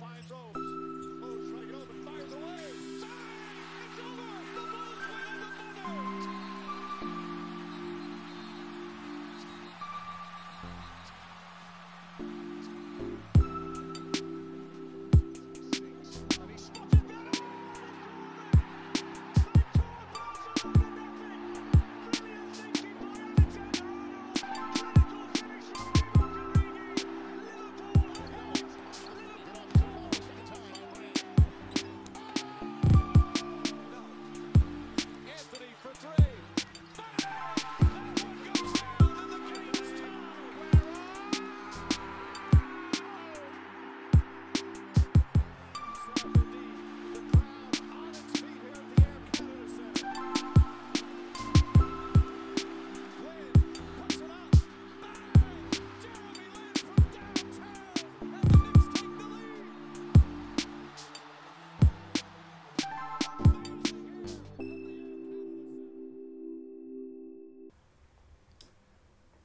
finds those.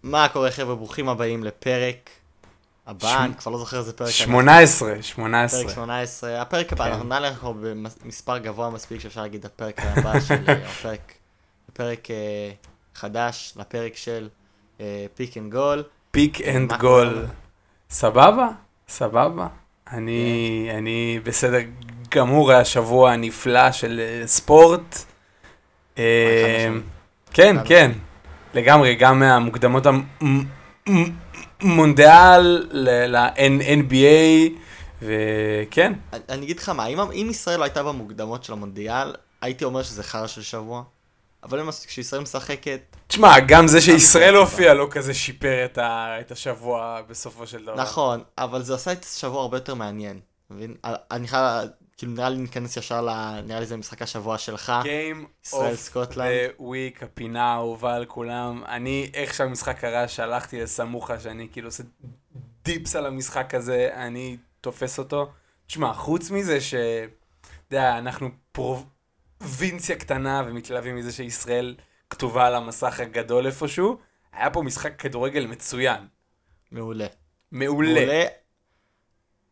מה קורה חבר'ה, ברוכים הבאים לפרק הבא, שמ- אני כבר לא זוכר איזה פרק. 18, פרק 18. 18, הפרק הבא, כן. אנחנו נעלה לך במספר גבוה מספיק שאפשר להגיד הפרק הבא של, אה, הפרק, פרק אה, חדש לפרק של Pick and Goal. Pick and Goal. סבבה? סבבה. אני, כן. אני בסדר גמור, היה שבוע נפלא של אה, ספורט. אה. כן, כן. לגמרי, גם מהמוקדמות המונדיאל ל-NBA, וכן. אני אגיד לך מה, אם, אם ישראל לא הייתה במוקדמות של המונדיאל, הייתי אומר שזה חרא של שבוע. אבל אם כשישראל משחקת, תשמע, גם זה שישראל. הופיע לא כזה שיפר את ה- את השבוע בסופו של דבר. נכון, אבל זה עשה את השבוע הרבה יותר מעניין. מבין? אני חייב, כאילו נראה לי ניכנס ישר ל... נראה לי זה משחק השבוע שלך. Game ישראל, of סקוטלנד. the week, הפינה האהובה על כולם. אני, איך שהמשחק קרה, שלחתי לסמוכה שאני כאילו עושה דיפס על המשחק הזה, אני תופס אותו. תשמע, חוץ מזה ש... אתה יודע, אנחנו פרובינציה קטנה ומתלהבים מזה שישראל כתובה על המסך הגדול איפשהו, היה פה משחק כדורגל מצוין. מעולה. מעולה. מעולה.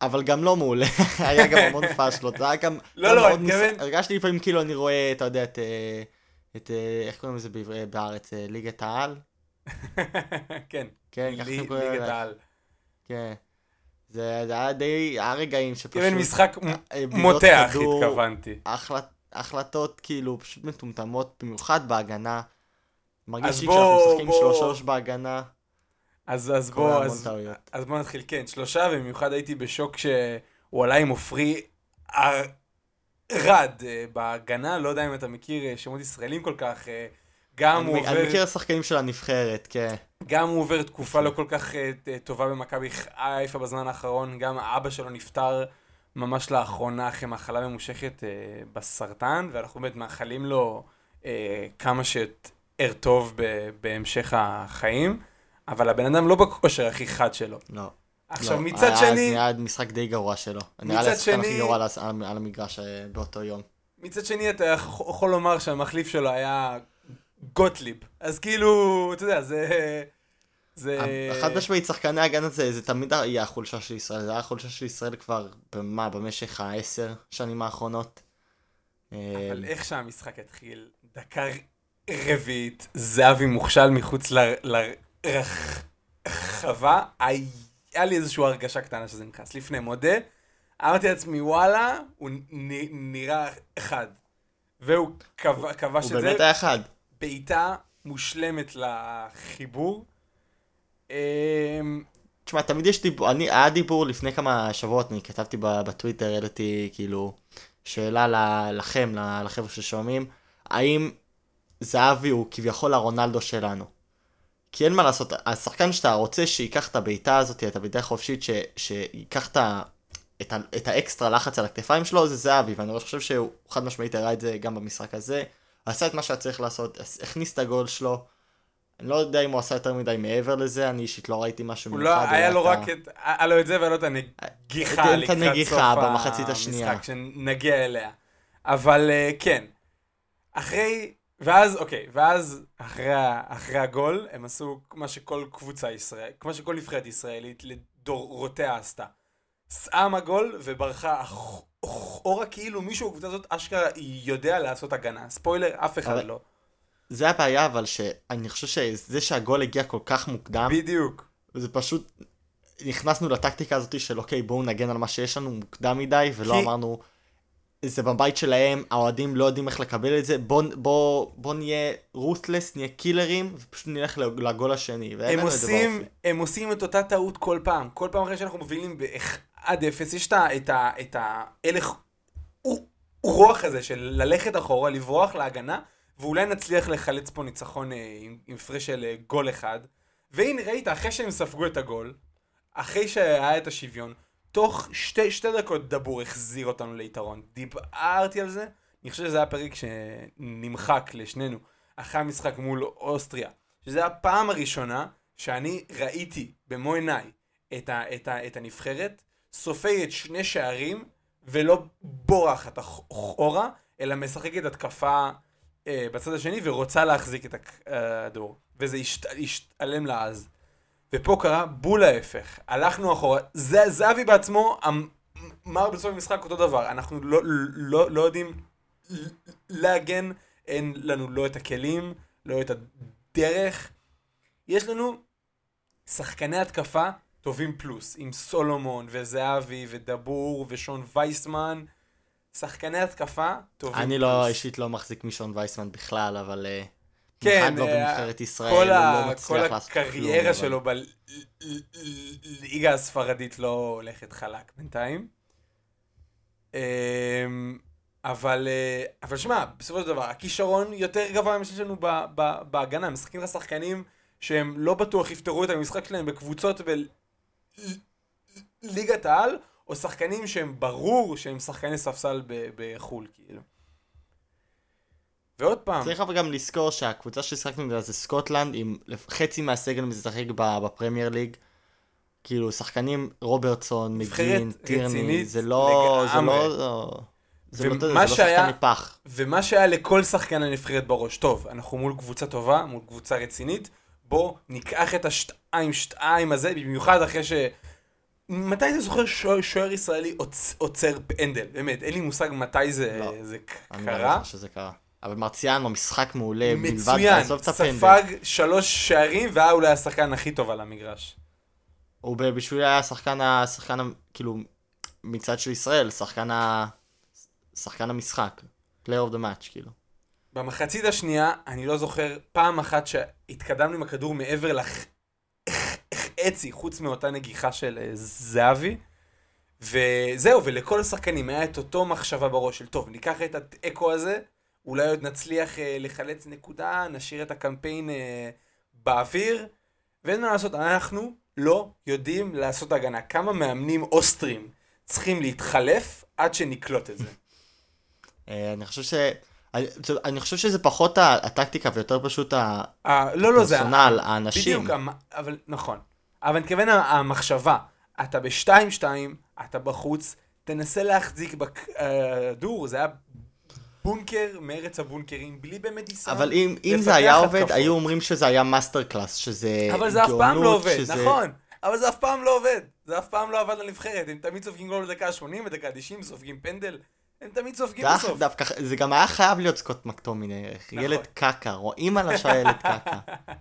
אבל גם לא מעולה, היה גם המון פאשלות, זה היה גם... לא, לא, אני מתכוון- הרגשתי לפעמים כאילו אני רואה, אתה יודע, את... אה, את... אה, איך קוראים לזה בעבר- בארץ? אה, ליגת העל? כן, כן, ככה אתם קוראים ליגת. העל. כן. זה היה די... היה רגעים שפשוט... כיוון משחק אה, מותח התכוונתי. החלט, החלטות כאילו פשוט מטומטמות, במיוחד בהגנה. מרגיש לי כשאנחנו משחקים בוא- שלוש בהגנה, אז, אז בוא, אז. אז בוא נתחיל, כן, שלושה, ובמיוחד הייתי בשוק שהוא עלה עם עופרי ארד אה, בהגנה, לא יודע אם אתה מכיר אה, שמות ישראלים כל כך, אה, גם הוא אני, עובר, אני מכיר שחקנים של הנבחרת, כן. גם הוא עובר תקופה לא כל כך אה, טובה במכבי חיפה בזמן האחרון, גם אבא שלו נפטר ממש לאחרונה אחרי מחלה ממושכת אה, בסרטן, ואנחנו באמת מאחלים לו אה, כמה שיותר טוב בהמשך החיים, אבל הבן אדם לא בכושר הכי חד שלו. לא. עכשיו לא, מצד היה- שני, זה היה משחק די גרוע שלו. נראה לי מצד השחקן הכי שני- גרוע על על המגרש אה, באותו יום. מצד שני אתה יכול לומר שהמחליף שלו היה גוטליב, אז כאילו, אתה יודע, זה... זה... חד משמעית, שחקני הגנה זה זה תמיד יהיה החולשה של ישראל. זה היה החולשה של ישראל כבר, במה, במשך העשר שנים האחרונות. אה, אבל איך שהמשחק התחיל, דקה רביעית, זהבי מוכשל מחוץ ל- לרחבה, היה לי איזושהי הרגשה קטנה שזה נכנס. לפני מודה, אמרתי לעצמי, וואלה, הוא נראה אחד. והוא כב- כבש הוא את באמת זה, היה אחד. בעיטה מושלמת לחיבור. אמ, תשמע, תמיד יש דיבור, אני, היה דיבור לפני כמה שבועות, אני כתבתי בטוויטר, העליתי כאילו שאלה לכם, לחבר'ה ששומעים, האם זהבי הוא כביכול הרונלדו שלנו? כי אין מה לעשות, השחקן שאתה רוצה שייקח את הבעיטה הזאת, את הבעיטה החופשית, ש, שייקח את, ה, את, ה, את האקסטרה לחץ על הכתפיים שלו, זה זהבי, ואני חושב שהוא חד משמעית הראה את זה גם במשחק הזה, עשה את מה שהיה צריך לעשות, הכניס את הגול שלו. אני לא יודע אם הוא עשה יותר מדי מעבר לזה, אני אישית לא ראיתי משהו הוא לא, היה לו רק את, היה לו את זה והיה לו את הנגיחה את לקראת הנגיחה סוף במחצית השנייה. המשחק, שנגיע אליה. אבל אה, כן, אחרי, ואז, אוקיי, ואז אחרי, אחרי הגול, הם עשו מה שכל קבוצה ישראל, כמו שכל נבחרת ישראלית לדורותיה עשתה. שמה גול וברחה אח- אחורה כאילו מישהו בקבוצה הזאת אשכרה יודע לעשות הגנה. ספוילר, אף אחד אבל- לא. זה הבעיה, אבל שאני חושב שזה שהגול הגיע כל כך מוקדם, בדיוק. זה פשוט, נכנסנו לטקטיקה הזאת של אוקיי, בואו נגן על מה שיש לנו מוקדם מדי, ולא כי- אמרנו, זה בבית שלהם, האוהדים לא יודעים איך לקבל את זה, בואו בוא, בוא נהיה רות'לס, נהיה קילרים, ופשוט נלך לגול השני. הם עושים. הם עושים את אותה טעות כל פעם. כל פעם אחרי שאנחנו מובילים ב-1-0, יש את ההלך רוח הזה של ללכת אחורה, לברוח להגנה, ואולי נצליח לחלץ פה ניצחון אה, עם עם הפרש של אה, גול אחד. והנה, ראית, אחרי שהם ספגו את הגול, אחרי שהיה את השוויון, תוך שתי, שתי דקות דבור החזיר אותנו ליתרון. דיברתי על זה, אני חושב שזה היה פרק שנמחק לשנינו, אחרי המשחק מול אוסטריה. שזה הפעם הראשונה שאני ראיתי במו עיניי את, ה, את, ה, את הנבחרת, סופגת שני שערים ולא בורחת אחורה, אלא משחקת התקפה אה, בצד השני ורוצה להחזיק את הכדור. וזה השת, השתלם לה אז. ופה קרה בול ההפך. הלכנו אחורה. זה, זהבי בעצמו אמר בסוף המשחק אותו דבר. אנחנו לא, לא, לא יודעים להגן, אין לנו לא את הכלים, לא את הדרך. יש לנו שחקני התקפה טובים פלוס, עם סולומון וזהבי ודבור ושון וייסמן. שחקני התקפה טובים אני. לא, אישית לא מחזיק משון וייסמן בכלל, אבל... אה, כן, במיוחד לא אה, בנבחרת ישראל, כל, הוא ה... לא כל. הקריירה שלו בליגה הספרדית לא הולכת חלק בינתיים. אמ, אבל, אה, אבל שמע, בסופו של דבר, הכישרון יותר גבוה ממה שיש לנו בהגנה. משחקים לך שחקנים שהם לא בטוח יפתרו את המשחק שלהם בקבוצות בליגת העל, או שחקנים שהם ברור שהם שחקני ספסל בחו"ל, כאילו. ועוד פעם, צריך אבל גם לזכור שהקבוצה ששיחקנו נגדה זה סקוטלנד, עם חצי מהסגל משחק בפרמייר ליג. כאילו, שחקנים רוברטסון, מגין, טירני, רצינית זה לא... זה לגמרי. לא... לא- זה לא זה ומה לא שהיה- שחקני פח. ומה שהיה לכל שחקן הנבחרת בראש, טוב, אנחנו מול קבוצה טובה, מול קבוצה רצינית, בוא ניקח את השתיים שתיים הזה, במיוחד אחרי ש... מתי אתה זוכר שוער, ישראלי עוצ, עוצר פנדל? באמת, אין לי מושג מתי זה, לא. זה אני לא קרה. זוכר שזה קרה. אבל מרציאנו, משחק מעולה, מלבד מצוין, לעזוב את הפנדל. ספג שלוש שערים והיה אולי השחקן הכי טוב על המגרש. הוא בשבילי היה שחקן, ה- שחקן, ה- כאילו, מצד של ישראל, שחקן ה... שחקן המשחק. player of the match, כאילו. במחצית השנייה, אני לא זוכר פעם אחת שהתקדמנו עם הכדור מעבר לחצי, חוץ מאותה נגיחה של אה, זהבי. וזהו, ולכל השחקנים היה את אותו מחשבה בראש של, טוב, ניקח את התיקו הזה, אולי עוד נצליח אה, לחלץ נקודה, נשאיר את הקמפיין אה, באוויר, ואין מה לעשות, אנחנו לא יודעים לעשות הגנה. כמה מאמנים אוסטרים צריכים להתחלף עד שנקלוט את זה? אה, אני חושב ש... אני, אני חושב שזה פחות הטקטיקה ויותר פשוט אה, לא, לא. הפרסונל, האנשים. בדיוק, אבל נכון. אבל אני מתכוון המחשבה, אתה ב-2-2, אתה בחוץ, תנסה להחזיק בכדור, זה היה בונקר מארץ הבונקרים, בלי באמת ניסיון. אבל אם, אם זה היה עובד, התקפות. היו אומרים שזה היה masterclass, שזה אבל זה אף פעם לא עובד, שזה... נכון. אבל זה אף פעם לא עובד. זה אף פעם לא עבד לנבחרת. הם תמיד סופגים גול בדקה ה-80, בדקה ה-90, סופגים פנדל. הם תמיד סופגים בסוף. דווקא, זה גם היה חייב להיות סקוט מקטומיני, נכון. ילד קקה, רואים עליו שהוא ילד קקה.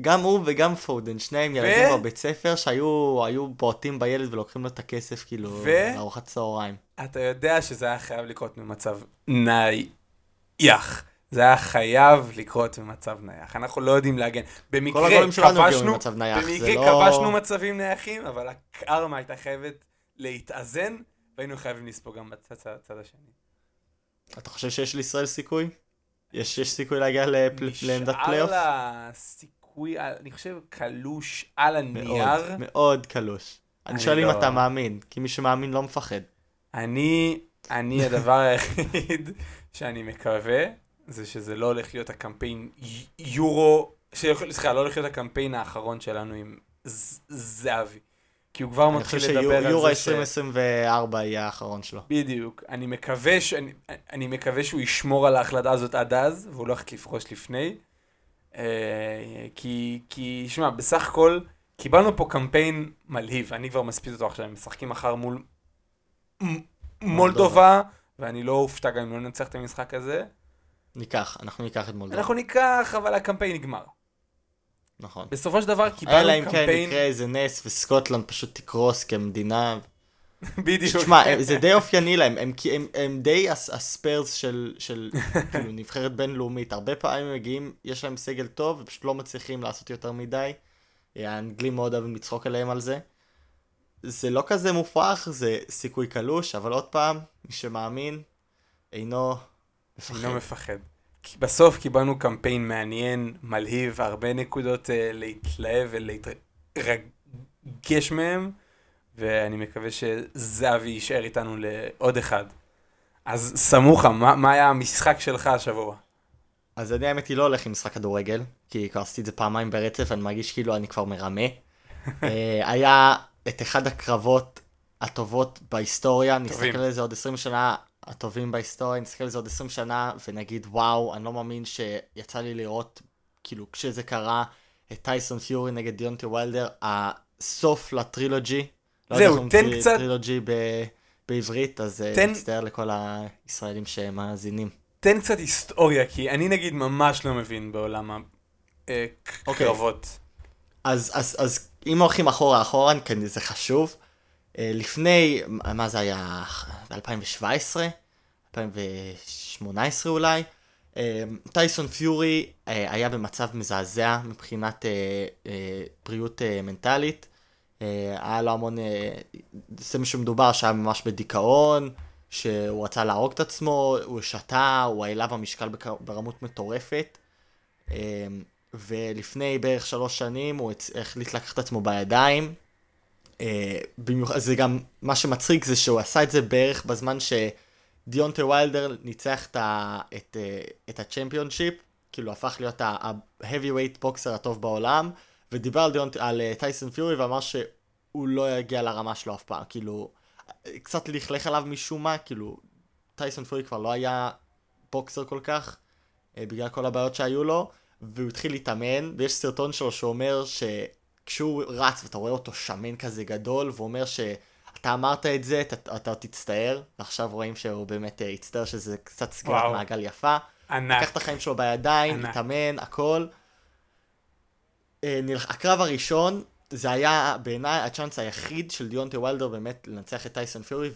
גם הוא וגם פודן, שניהם ילדים בבית ספר שהיו היו בועטים בילד ולוקחים לו את הכסף כאילו ו- לארוחת צהריים. אתה יודע שזה היה חייב לקרות ממצב נייח. זה היה חייב לקרות ממצב נייח. אנחנו לא יודעים להגן. במקרה הגולים שלנו הגיעו כבשנו, ממצב נייח, זה במקרה לא- כבשנו מצבים נייחים, אבל הקרמה הייתה חייבת להתאזן, והיינו חייבים לספוג גם בצד השני. אתה חושב שיש לישראל סיכוי? יש יש סיכוי להגיע לפל- לעמדת נשאר פלייאוף? לה סיכוי, אני חושב, קלוש על הנייר. מאוד, מאוד קלוש. אני אני שואל אם לא- אתה מאמין, כי מי שמאמין לא מפחד. אני, אני הדבר היחיד שאני מקווה, זה שזה לא הולך להיות הקמפיין יורו, סליחה, לא הולך להיות הקמפיין האחרון שלנו עם זהבי. כי הוא כבר אני מתחיל חושב לדבר על שיורו זה ש... 2024 יהיה האחרון שלו. בדיוק. אני מקווה, ש... אני, אני מקווה שהוא ישמור על ההחלטה הזאת עד אז, והוא לא הולך לפרוש לפני. אה, כי, כי, שמע, בסך הכל, קיבלנו פה קמפיין מלהיב, אני כבר מספיד אותו עכשיו, הם משחקים מחר מול מולדובה, ואני לא אופתע גם אם לא ננצח את המשחק הזה. ניקח, אנחנו ניקח את מולדובה. אנחנו ניקח, אבל הקמפיין נגמר. נכון. בסופו של דבר קיבלנו אלא אם כן קמפיין, יקרה איזה נס וסקוטלנד פשוט תקרוס כמדינה. בדיוק. תשמע, זה די אופייני להם, הם, הם, הם די הס- הספיירס של, של כאילו, נבחרת בינלאומית. הרבה פעמים הם מגיעים, יש להם סגל טוב, ופשוט לא מצליחים לעשות יותר מדי. האנגלים מאוד אוהבים לצחוק עליהם על זה. זה לא כזה מופרך, זה סיכוי קלוש, אבל עוד פעם, מי שמאמין, אינו מפחד. לא מפחד. כי בסוף קיבלנו קמפיין מעניין, מלהיב, הרבה נקודות uh, להתלהב ולהתרגש מהם, ואני מקווה שזהבי יישאר איתנו לעוד אחד. אז סמוכה, מה, מה היה המשחק שלך השבוע? אז אני האמת היא לא הולך עם משחק כדורגל, כי כבר עשיתי את זה פעמיים ברצף, אני מרגיש כאילו אני כבר מרמה. אה, היה את אחד הקרבות הטובות בהיסטוריה, נסתכל על זה עוד 20 שנה, הטובים בהיסטוריה, נסתכל על זה עוד 20 שנה, ונגיד וואו, אני לא מאמין שיצא לי לראות, כאילו כשזה קרה, את טייסון פיורי נגד דיונטי ויילדר, הסוף לטרילוגי. לא זהו, תן קצת- טרילוגי ב- בעברית, אז אה, תן- מצטער לכל הישראלים שמאזינים. תן קצת היסטוריה, כי אני נגיד ממש לא מבין בעולם אוקיי. הקרבות. אז, אז, אז אם הולכים אחורה אחורה, כן, זה חשוב. אה, לפני, מה זה היה? ב-2017? 2018 אולי? אה, טייסון פיורי אה, היה במצב מזעזע מבחינת אה, אה, בריאות אה, מנטלית. אה, היה לו המון, אה, זה מה שמדובר שהיה ממש בדיכאון, שהוא רצה להרוג את עצמו, הוא שתה, הוא העלה במשקל ברמות מטורפת. אה, ולפני בערך שלוש שנים הוא החליט לקחת את עצמו בידיים. במיוחד, זה גם, מה שמצחיק זה שהוא עשה את זה בערך בזמן שדיונטה ויילדר ניצח את, את, את ה championship, כאילו הפך להיות ה-heavyweight boxer הטוב בעולם, ודיבר על, דיונט, על אה, טייסון פיורי ואמר שהוא לא יגיע לרמה שלו אף פעם, כאילו, אה, קצת לכלך עליו משום מה, כאילו, טייסון פיורי כבר לא היה בוקסר כל כך, אה, בגלל כל הבעיות שהיו לו, והוא התחיל להתאמן, ויש סרטון שלו שאומר שכשהוא רץ ואתה רואה אותו שמן כזה גדול, והוא אומר שאתה אמרת את זה, אתה, אתה תצטער, ועכשיו רואים שהוא באמת אה, הצטער שזה קצת סגירת. מעגל יפה. ענק. לקח את החיים שלו בידיים. התאמן, הכל. אה, הקרב הראשון, זה היה בעיניי הצ'אנס היחיד של דיונטה וילדר באמת לנצח את טייסון פיורי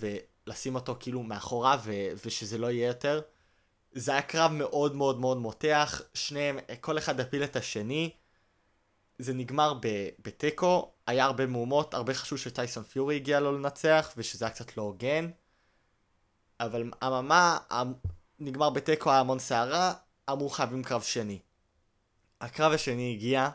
ולשים אותו כאילו מאחורה ו- ושזה לא יהיה יותר. זה היה קרב מאוד מאוד מאוד מותח, שניהם, כל אחד הפיל את השני. זה נגמר בתיקו, היה הרבה מהומות, הרבה חשוב שטייסון פיורי הגיע לו לנצח ושזה היה קצת לא הוגן. אבל אממה, המ- נגמר בתיקו, היה המון סערה, אמרו חייבים קרב שני. הקרב השני הגיע,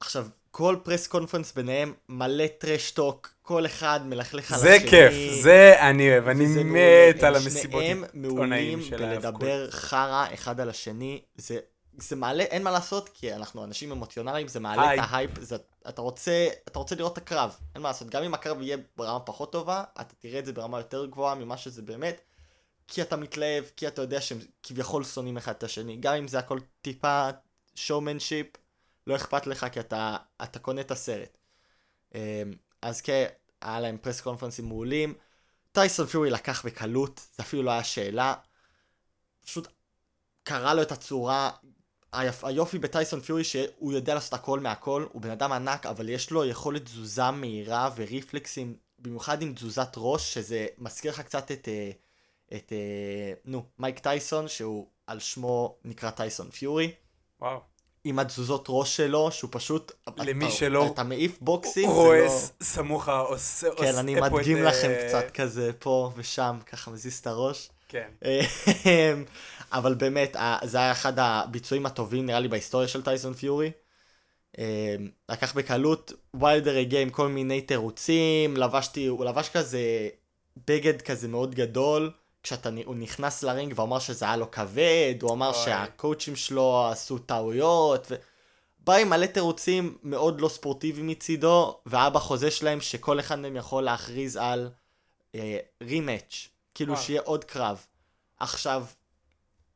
עכשיו, כל press conference ביניהם מלא trash talk, כל אחד מלכלך על זה השני. כיף, זה אני אוהב, אני. מת על המסיבות שניהם מעולים. בלדבר חרא אחד על השני. זה, זה מעלה, אין מה לעשות, כי אנחנו אנשים אמוציונליים, זה מעלה הייפ. את ההייפ. זה, אתה, רוצה, אתה רוצה לראות את הקרב, אין מה לעשות. גם אם הקרב יהיה ברמה פחות טובה, אתה תראה את זה ברמה יותר גבוהה ממה שזה באמת. כי אתה מתלהב, כי אתה יודע שהם כביכול שונאים אחד את השני. גם אם זה הכל טיפה שואומנשיפ, לא אכפת לך כי אתה, אתה קונה את הסרט. אמ, אז כן, היה להם פרס קונפרנסים מעולים. טייסון פיורי לקח בקלות, זה אפילו לא היה שאלה. פשוט קרא לו את הצורה. היופ, היופי בטייסון פיורי שהוא יודע לעשות הכל מהכל, הוא בן אדם ענק, אבל יש לו יכולת תזוזה מהירה וריפלקסים, במיוחד עם תזוזת ראש, שזה מזכיר לך קצת את, אה, את, אה, נו, מייק טייסון, שהוא על שמו נקרא טייסון פיורי. וואו. עם התזוזות ראש שלו, שהוא פשוט... למי אתה, שלא- אתה מעיף בוקסים, זה לא... ס- סמוכה, עושה... כן, עושה אני פה את, מדגים אה, לכם קצת כזה פה ושם, ככה מזיז את הראש. כן. אמ, אבל באמת, זה היה אחד הביצועים הטובים נראה לי בהיסטוריה של טייסון פיורי. אמ, לקח בקלות, ויילדר הגיע עם כל מיני תירוצים, לבשתי, הוא לבש כזה בגד כזה מאוד גדול, כשהוא נכנס לרינג ואמר שזה היה לו כבד, הוא אמר אוי. שהקואוצ'ים שלו עשו טעויות, ו... בא עם מלא תירוצים מאוד לא ספורטיביים מצידו, והיה בחוזה שלהם שכל אחד מהם יכול להכריז על רימאץ', כאילו וואו. שיהיה עוד קרב. עכשיו,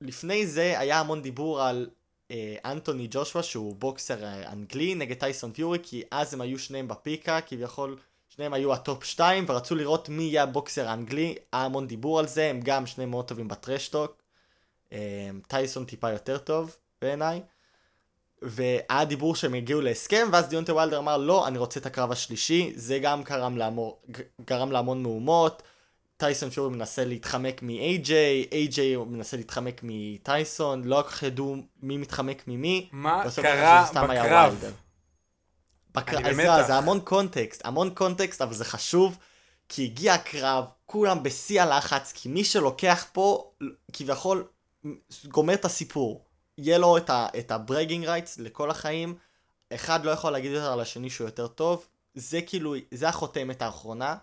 לפני זה היה המון דיבור על אה, אנטוני ג'ושוע שהוא בוקסר אה, אנגלי נגד טייסון פיורי כי אז הם היו שניהם בפיקה כביכול שניהם היו ה top 2 ורצו לראות מי יהיה ה boxer האנגלי. היה המון דיבור על זה הם גם שניהם מאוד טובים ב trash talk. אה, טייסון טיפה יותר טוב בעיניי. והיה דיבור שהם הגיעו להסכם ואז דיונטה וילדר אמר לא אני רוצה את הקרב השלישי. זה גם גרם להמון, גרם להמון מהומות. טייסון פיורי מנסה להתחמק מ-AJ, AJ מנסה להתחמק מטייסון, לא כל כך ידעו מי מתחמק ממי. מה קרה היה בקרב? זה, זה המון קונטקסט, המון קונטקסט, אבל זה חשוב, כי הגיע הקרב, כולם בשיא הלחץ, כי מי שלוקח פה, כביכול, גומר את הסיפור. יהיה לו את, ה... את ה bragging rights לכל החיים, אחד לא יכול להגיד יותר על השני שהוא יותר טוב, זה כאילו, זה החותמת האחרונה.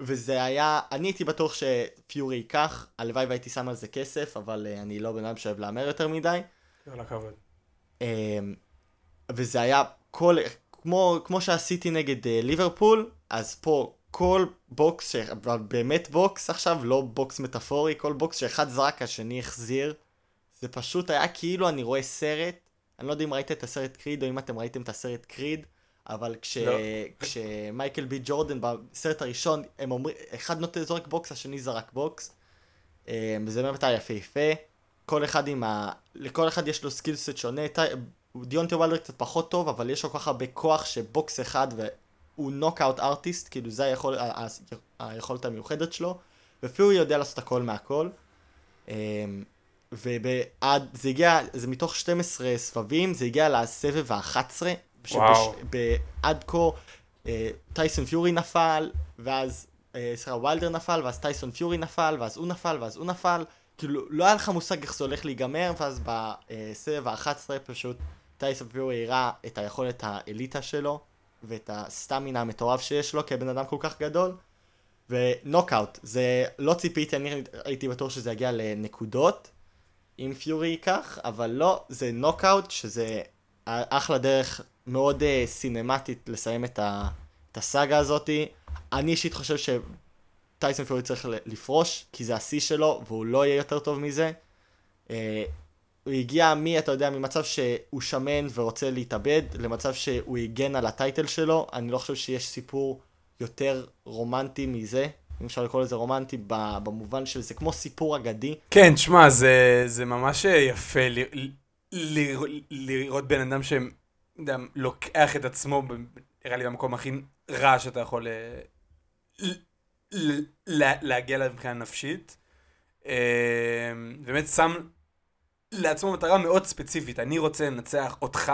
וזה היה, אני הייתי בטוח שפיורי ייקח, הלוואי והייתי שם על זה כסף, אבל uh, אני לא בן אדם שאוהב להמר יותר מדי. כל הכבוד. Um, וזה היה כל, כמו, כמו שעשיתי נגד uh, ליברפול, אז פה כל בוקס, ש- באמת בוקס עכשיו, לא בוקס מטאפורי, כל בוקס שאחד זרק, השני החזיר. זה פשוט היה כאילו אני רואה סרט, אני לא יודע אם ראית את הסרט קריד או אם אתם ראיתם את הסרט קריד, אבל כש... לא. כשמייקל בי ג'ורדן בסרט הראשון, הם אומרים, אחד נותן זורק בוקס, השני זרק בוקס. אה, זה באמת היה יפהפה. כל אחד עם ה... לכל אחד יש לו skill set שונה. דיונטי וולדר קצת פחות טוב, אבל יש לו כל כך הרבה כוח שבוקס אחד והוא knockout artist, כאילו זה היכול... היכולת המיוחדת שלו. ופיורי יודע לעשות הכל מהכל. אה, ובעד, זה הגיע, זה מתוך 12 סבבים, זה הגיע לסבב ה-11. וואו. עד כה אה, טייסון פיורי נפל, ואז אה, סליחה, וילדר נפל, ואז טייסון פיורי נפל, ואז הוא נפל, ואז הוא נפל. כאילו, לא היה לך מושג איך זה הולך להיגמר, ואז בסבב ה-11 פשוט טייסון פיורי הראה את היכולת האליטה שלו, ואת הסטמינה המטורף שיש לו כבן אדם כל כך גדול. ונוקאוט, זה לא ציפיתי, אני הייתי בטוח שזה יגיע לנקודות, אם פיורי ייקח, אבל לא, זה נוקאוט, שזה אחלה דרך מאוד uh, סינמטית לסיים את, ה, את הסאגה הזאתי. אני אישית חושב שטייסון פיורי צריך לפרוש, כי זה השיא שלו, והוא לא יהיה יותר טוב מזה. Uh, הוא הגיע מי, אתה יודע, ממצב שהוא שמן ורוצה להתאבד, למצב שהוא הגן על הטייטל שלו. אני לא חושב שיש סיפור יותר רומנטי מזה, אם אפשר לקרוא לזה רומנטי, במובן של זה כמו סיפור אגדי. כן, תשמע, זה, זה ממש יפה ל, ל, ל, לראות בן אדם שלוקח את עצמו, נראה לי במקום הכי רע שאתה יכול אה, ל, ל, ל, להגיע אליו מבחינה נפשית. אה, באמת שם לעצמו מטרה מאוד ספציפית, אני רוצה לנצח אותך,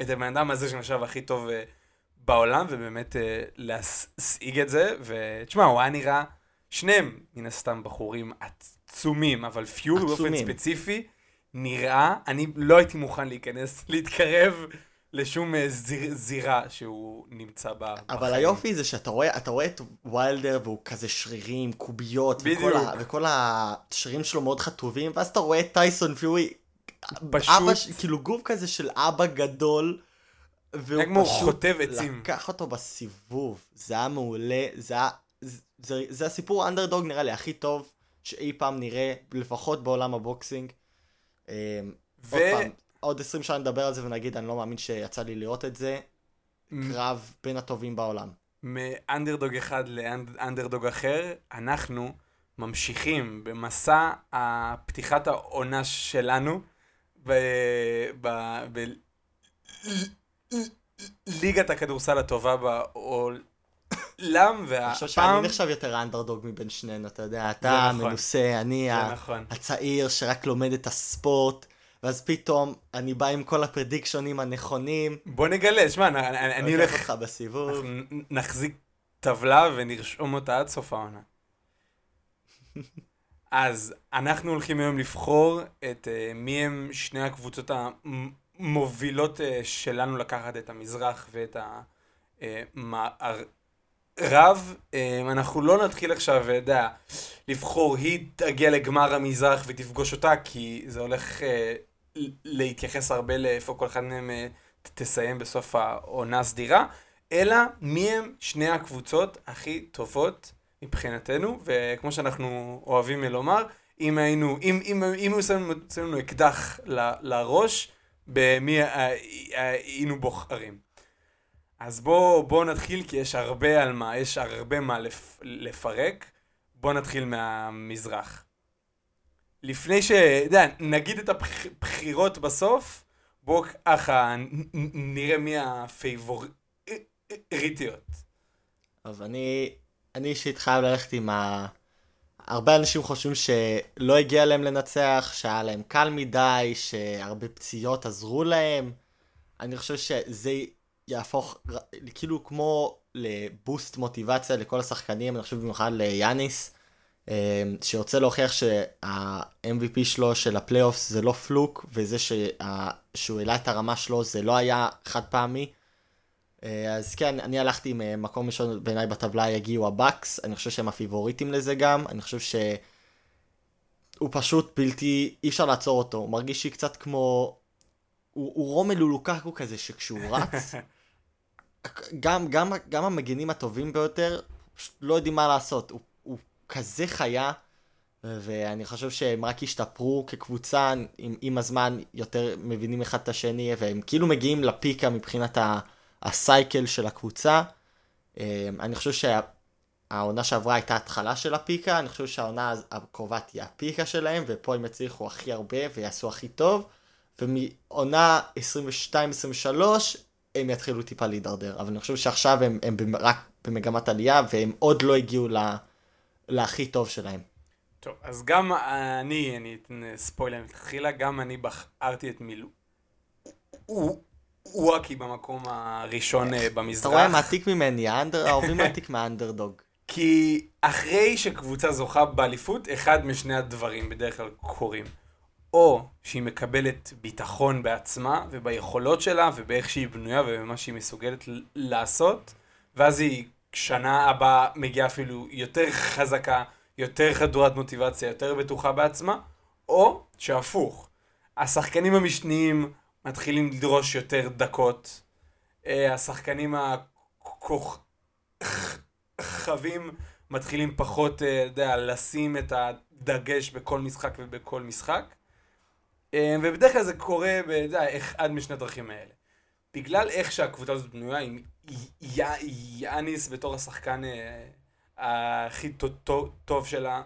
את הבן אדם הזה שנחשב הכי טוב אה, בעולם, ובאמת אה, להשיג את זה, ותשמע, הוא היה נראה, שניהם מן הסתם בחורים עצומים, אבל פיורי באופן. ספציפי, נראה, אני לא הייתי מוכן להיכנס, להתקרב לשום אה, זיר, זירה שהוא נמצא בה. אבל בחיים. היופי זה שאתה רואה, אתה רואה את ויילדר והוא כזה שרירים, קוביות, וכל. ה, וכל השרירים שלו מאוד חטובים, ואז אתה רואה את טייסון פיורי, פשוט- אבא, כאילו גוף כזה של אבא גדול, והוא כמו פשוט חוטב עצים. לקח אותו בסיבוב, זה היה מעולה, זה היה, זה, זה, זה הסיפור האנדרדוג נראה לי הכי טוב שאי פעם נראה, לפחות בעולם הבוקסינג. אמ, ו- עוד פעם, עוד 20 שנה נדבר על זה ונגיד, אני לא מאמין שיצא לי לראות את זה, קרב בין הטובים בעולם. מאנדרדוג אחד לאנדרדוג אחר, אנחנו ממשיכים במסע הפתיחת העונה שלנו בליגת הכדורסל הטובה בעולם, אני חושב שאני והפעם... נחשב יותר אנדרדוג מבין שנינו, אתה יודע, אתה נכון. מנוסה, אני נכון. הצעיר שרק לומד את הספורט, ואז פתאום אני בא עם כל הפרדיקשונים הנכונים, בוא נגלה, שמע, אני- אני אני הולך, אותך בסיבוב. אנחנו נחזיק טבלה ונרשום אותה עד סוף העונה. אז אנחנו הולכים היום לבחור את uh, מי הם שני הקבוצות המובילות uh, שלנו לקחת את המזרח ואת המערב. Uh, אנחנו לא נתחיל עכשיו, אתה יודע, לבחור היא תגיע לגמר המזרח ותפגוש אותה, כי זה הולך ל- להתייחס הרבה לאיפה כל אחד מהם ת- תסיים בסוף העונה הסדירה, אלא מי הם שני הקבוצות הכי טובות מבחינתנו, וכמו שאנחנו אוהבים לומר, אם היינו, אם, אם, אם היו שמים לנו אקדח לראש, במי היינו בוחרים. אז בואו בוא נתחיל, כי יש הרבה על מה, יש הרבה מה לפ, לפרק. בואו נתחיל מהמזרח. לפני ש... יודע, נגיד את הבחירות בסוף, בואו ככה נראה מי הפייבוריטיות. אז אני, אני אישית חייב ללכת עם ה... הרבה אנשים חושבים שלא הגיע להם לנצח, שהיה להם קל מדי, שהרבה פציעות עזרו להם. אני חושב שזה יהפוך כאילו כמו ל boost מוטיבציה לכל השחקנים, אני חושב במיוחד ליאניס, אה, שרוצה להוכיח שה-MVP שלו של ה playoffs זה לא fluke, וזה שה... שהוא העלה את הרמה שלו זה לא היה חד פעמי. אה, אז כן, אני הלכתי עם אה, מקום ראשון בעיניי בטבלה יגיעו הבאקס, אני חושב שהם הפייבוריטים לזה גם, אני חושב שהוא פשוט בלתי, אי אפשר לעצור אותו, הוא מרגיש לי קצת כמו, הוא, הוא רומלו לוקקו כזה שכשהוא רץ, גם, גם, גם המגינים הטובים ביותר פשוט לא יודעים מה לעשות, הוא, הוא כזה חיה, ואני חושב שהם רק השתפרו כקבוצה, עם, עם הזמן יותר מבינים אחד את השני, והם כאילו מגיעים לפיקה מבחינת ה... הסייקל של הקבוצה. אה, אני חושב שהעונה שעברה הייתה התחלה של הפיקה, אני חושב שהעונה הקרובה תהיה הפיקה שלהם, ופה הם יצליחו הכי הרבה ויעשו הכי טוב, ומעונה 22-23 הם יתחילו טיפה להידרדר, אבל אני חושב שעכשיו הם, הם רק במגמת עלייה, והם עוד לא הגיעו לה, להכי טוב שלהם. טוב, אז גם אני, אני אתן ספוילר מתחילה, גם אני בחרתי את מילוא. וואקי במקום הראשון אה, במזרח. אתה רואה מעתיק ממני, האהובים מעתיק מהאנדרדוג. כי אחרי שקבוצה זוכה באליפות, אחד משני הדברים בדרך כלל קורים. או שהיא מקבלת ביטחון בעצמה וביכולות שלה ובאיך שהיא בנויה ובמה שהיא מסוגלת לעשות, ואז היא שנה הבאה מגיעה אפילו יותר חזקה, יותר חדורת מוטיבציה, יותר בטוחה בעצמה, או שהפוך. השחקנים המשניים מתחילים לדרוש יותר דקות. אה, השחקנים הכוכבים מתחילים פחות, אה, אתה יודע, לשים את הדגש בכל משחק ובכל משחק. אה, ובדרך כלל זה קורה, אתה יודע, אחד משני הדרכים האלה. בגלל איך שהקבוצה הזאת בנויה, עם יאניס בתור השחקן הכי טוב שלה,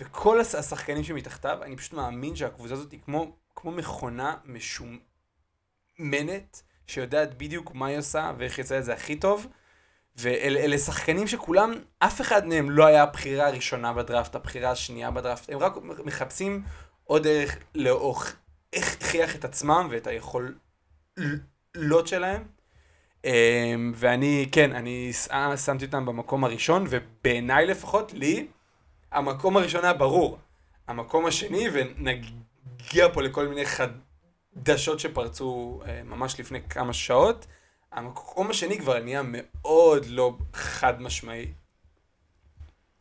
וכל השחקנים שמתחתיו, אני פשוט מאמין שהקבוצה הזאת היא כמו, כמו מכונה משום, מנת, שיודעת בדיוק מה היא עושה ואיך יצא את זה הכי טוב. ואלה שחקנים שכולם, אף אחד מהם לא היה הבחירה הראשונה בדראפט, הבחירה השנייה בדראפט, הם רק מחפשים עוד דרך להוכיח את עצמם ואת היכולות שלהם. אמ, ואני, כן, אני שמתי אותם במקום הראשון, ובעיניי לפחות, לי, המקום הראשון היה ברור. המקום השני, ונגיע פה לכל מיני חד... דשות שפרצו אה, ממש לפני כמה שעות. המקום השני כבר נהיה מאוד לא חד משמעי.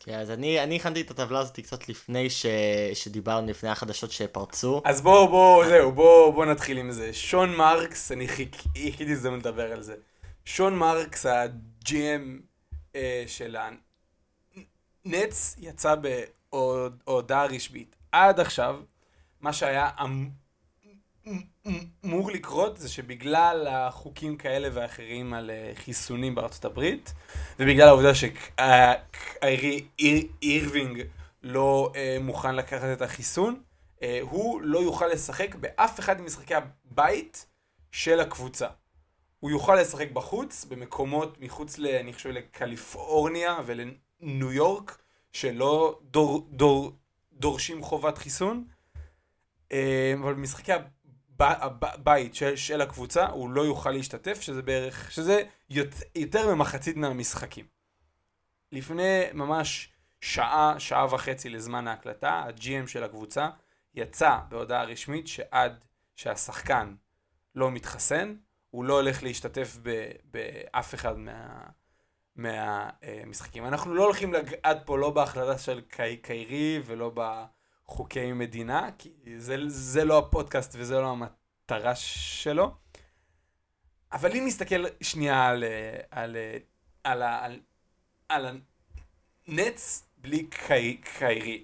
כן, אז אני, אני הכנתי את הטבלה הזאת קצת לפני ש... שדיברנו, לפני החדשות שפרצו. אז בואו, בואו, זהו, בואו בוא נתחיל עם זה. שון מרקס, אני חיכיתי הזדמנות לדבר על זה. שון מרקס, ה-GM אה, של הנץ, יצא בהודעה רשמית. עד עכשיו, מה שהיה אמ- אמור לקרות זה שבגלל החוקים כאלה ואחרים על אה, חיסונים בארצות הברית, ובגלל העובדה שקיירי אירווינג לא אה, מוכן לקחת את החיסון, אה, הוא לא יוכל לשחק באף אחד ממשחקי הבית של הקבוצה. הוא יוכל לשחק בחוץ, במקומות מחוץ, ל, אני חושב, לקליפורניה ולניו יורק, שלא דור, דור, דורשים חובת חיסון. אבל במשחקי הבית של, הקבוצה, הוא לא יוכל להשתתף, שזה בערך, שזה יותר ממחצית מהמשחקים. לפני ממש שעה, שעה וחצי לזמן ההקלטה, ה-GM של הקבוצה יצא בהודעה רשמית שעד שהשחקן לא מתחסן, הוא לא הולך להשתתף באף אחד מה, מהמשחקים. אנחנו לא הולכים לגעת פה לא בהחלטה של קי, קיירי ולא ב... חוקי מדינה, כי זה, זה לא הפודקאסט וזה לא המטרה שלו. אבל אם נסתכל שנייה על, על, על, על, על הנטס בלי קי, קיירי,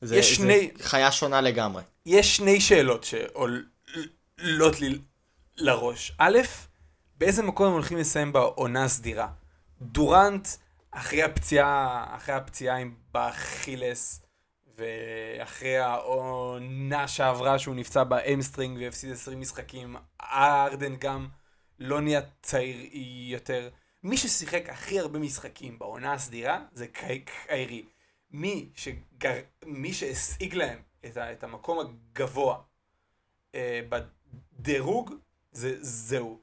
זה, יש שני- זה חיה שונה לגמרי. יש שני שאלות שעולות לי לראש. א', באיזה מקום הם הולכים לסיים בעונה הסדירה? דורנט, אחרי הפציעה, אחרי הפציעה עם באכילס, ואחרי העונה שעברה שהוא נפצע ב hamstring והפסיד 20 משחקים, ארדן גם לא נהיה צעיר יותר. מי ששיחק הכי הרבה משחקים בעונה הסדירה זה קי- קיירי. מי, שגר... מי שהשיג להם את, ה... את המקום הגבוה אה, בדירוג, זה זהו.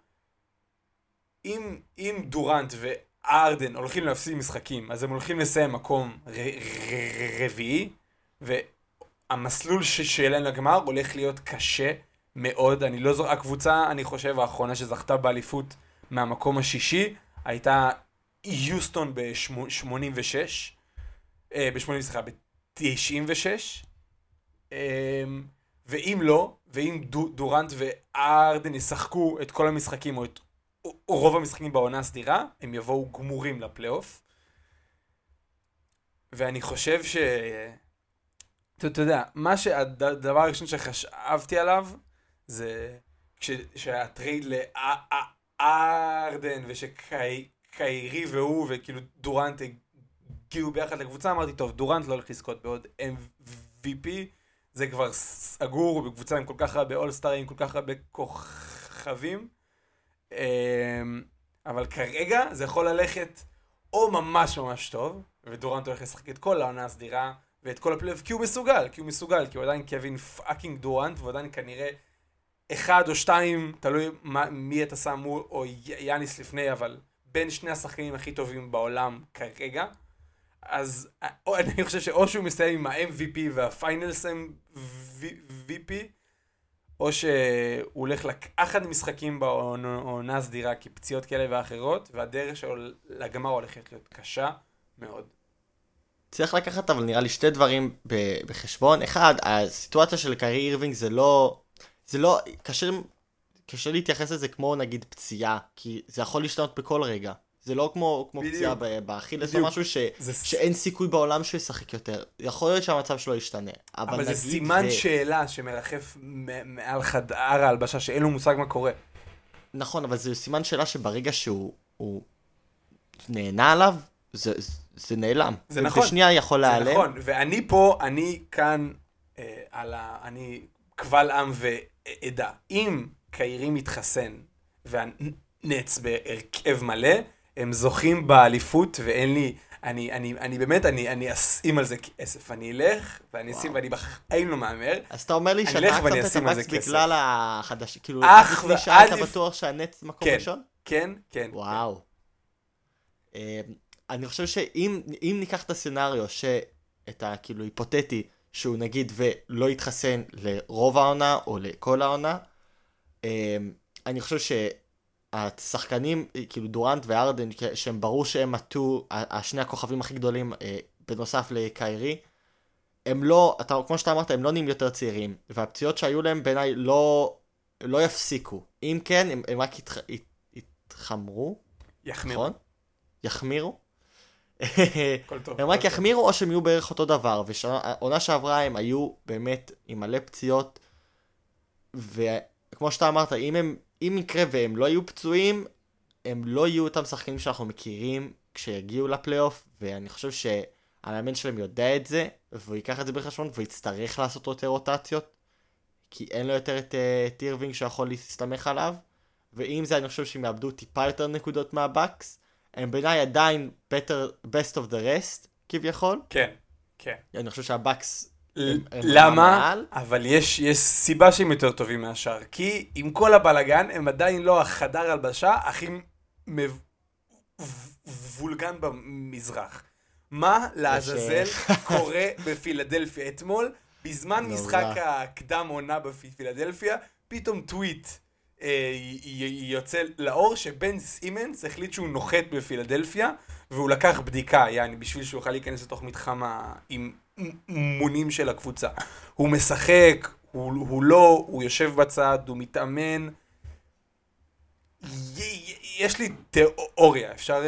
אם, אם דורנט וארדן הולכים להפסיד משחקים, אז הם הולכים לסיים מקום ר... ר... רביעי, והמסלול. שלהם לגמר הולך להיות קשה מאוד. אני לא זוכר, הקבוצה, אני חושב, האחרונה שזכתה באליפות מהמקום השישי, הייתה יוסטון ב-86. ב-80, סליחה, ב-96. ואם לא, ואם דו, דורנט וארדן ישחקו את כל המשחקים, או את או רוב המשחקים בעונה הסדירה, הם יבואו גמורים לפלייאוף. ואני חושב ש... אתה, יודע, מה שהדבר הראשון שחשבתי עליו, זה שה trade להארדן ושקיירי והוא וכאילו דורנט הגיעו ביחד לקבוצה, אמרתי, טוב, דורנט לא הולך לזכות בעוד MVP, זה כבר סגור, בקבוצה עם כל כך הרבה אולסטארים, כל כך הרבה כוכבים. אמ, אבל כרגע זה יכול ללכת או ממש ממש טוב, ודורנט הולך לשחק את כל העונה הסדירה, ואת כל הפלייאוף, כי הוא מסוגל, כי הוא מסוגל, כי הוא עדיין קווין fucking דורנט, והוא עדיין כנראה אחד או שתיים, תלוי מה, מי אתה שם מול, או יאניס לפני, אבל בין שני השחקנים הכי טובים בעולם כרגע. אז או, אני חושב שאו שהוא מסיים עם ה-MVP וה finals MVP, או שהוא הולך לקחת משחקים בעונה הסדירה כפציעות כאלה ואחרות, והדרך שלו לגמר הולכת להיות קשה מאוד. צריך לקחת אבל נראה לי שתי דברים בחשבון. אחד, הסיטואציה של קיירי אירווינג זה לא, זה לא, קשה, קשה להתייחס לזה כמו נגיד פציעה, כי זה יכול להשתנות בכל רגע. זה לא כמו, כמו פציעה באכילס או משהו ש, זה... שאין סיכוי בעולם שהוא ישחק יותר. יכול להיות שהמצב שלו ישתנה. אבל, אבל זה סימן ו... שאלה שמרחף מעל חדר ההלבשה, שאין לו מושג מה קורה. נכון, אבל זה סימן שאלה שברגע שהוא נהנה עליו, זה, זה נעלם. זה נכון. בשנייה יכול להיעלם. זה נכון, ואני פה, אני כאן, אה, על ה... אני קבל עם ועדה. אם קיירי מתחסן והנץ בהרכב מלא, הם זוכים באליפות ואין לי, אני, אני, אני באמת, אני, אני אשים על זה כסף. אני אלך ואני אשים ואני בחיים לא מהמר. אז אתה אומר לי שאתה את המקס בגלל החדש, כאילו, אך שעה היית בטוח שהנץ מקום כן, ראשון? כן, כן. וואו. אני חושב שאם ניקח את הסצנריו, שאת ה... כאילו היפותטי, שהוא נגיד ולא יתחסן לרוב העונה או לכל העונה, אני חושב שהשחקנים, כאילו דורנט וארדן, שהם ברור שהם עטו, השני הכוכבים הכי גדולים, בנוסף לקיירי, הם לא, אתה, כמו שאתה אמרת, הם לא נהיים יותר צעירים, והפציעות שהיו להם בעיניי לא, לא יפסיקו. אם כן, הם, הם רק יתח, ית, יתחמרו. יחמירו. נכון? יחמירו. הם רק יחמירו או שהם יהיו בערך אותו דבר, והעונה שעברה הם היו באמת עם מלא פציעות, וכמו שאתה אמרת, אם, הם, אם יקרה והם לא יהיו פצועים, הם לא יהיו אותם שחקנים שאנחנו מכירים כשיגיעו לפלייאוף, ואני חושב שהמאמן שלהם יודע את זה, והוא ייקח את זה בחשבון, והוא יצטרך לעשות יותר רוטציות, כי אין לו יותר את, את אירווינג שיכול להסתמך עליו, ועם זה אני חושב שהם יאבדו טיפה יותר נקודות מהבקס, הם בעיניי עדיין better, best of the rest, כביכול. כן, כן. אני חושב שהבקס... למה? אבל יש, יש סיבה שהם יותר טובים מהשאר. כי עם כל הבלגן, הם עדיין לא החדר הלבשה הכי מבולגן במזרח. מה לעזאזל קורה בפילדלפיה אתמול? בזמן משחק הקדם עונה בפילדלפיה, פתאום טוויט יוצא לאור שבן סימנס החליט שהוא נוחת בפילדלפיה והוא לקח בדיקה, יעני, בשביל שהוא יוכל להיכנס לתוך מתחם האימונים של הקבוצה. הוא משחק, הוא, הוא לא, הוא יושב בצד, הוא מתאמן. יש לי תיאוריה, אפשר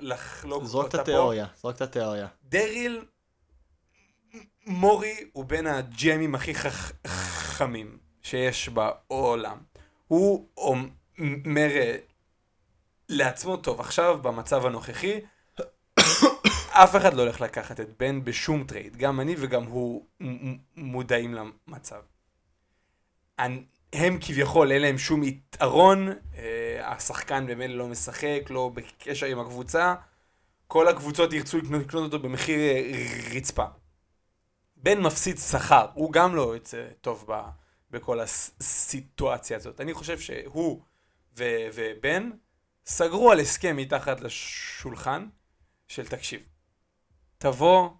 לחלוק אותה פה. זרוק את התיאוריה, זרוק את התיאוריה. דריל מורי הוא בין הג'מים הכי חכ- חכמים שיש בעולם. הוא אומר לעצמו, טוב, עכשיו במצב הנוכחי, אף אחד לא הולך לקחת את בן בשום טרייד. גם אני וגם הוא מודעים למצב. הם כביכול אין להם שום יתרון, אה, השחקן במילא לא משחק, לא בקשר עם הקבוצה, כל הקבוצות ירצו לקנות, לקנות אותו במחיר אה, רצפה. בן מפסיד שכר, הוא גם לא יוצא טוב ב, בכל הסיטואציה הזאת. אני חושב שהוא ו, ובן סגרו על הסכם מתחת לשולחן של תקשיב. תבוא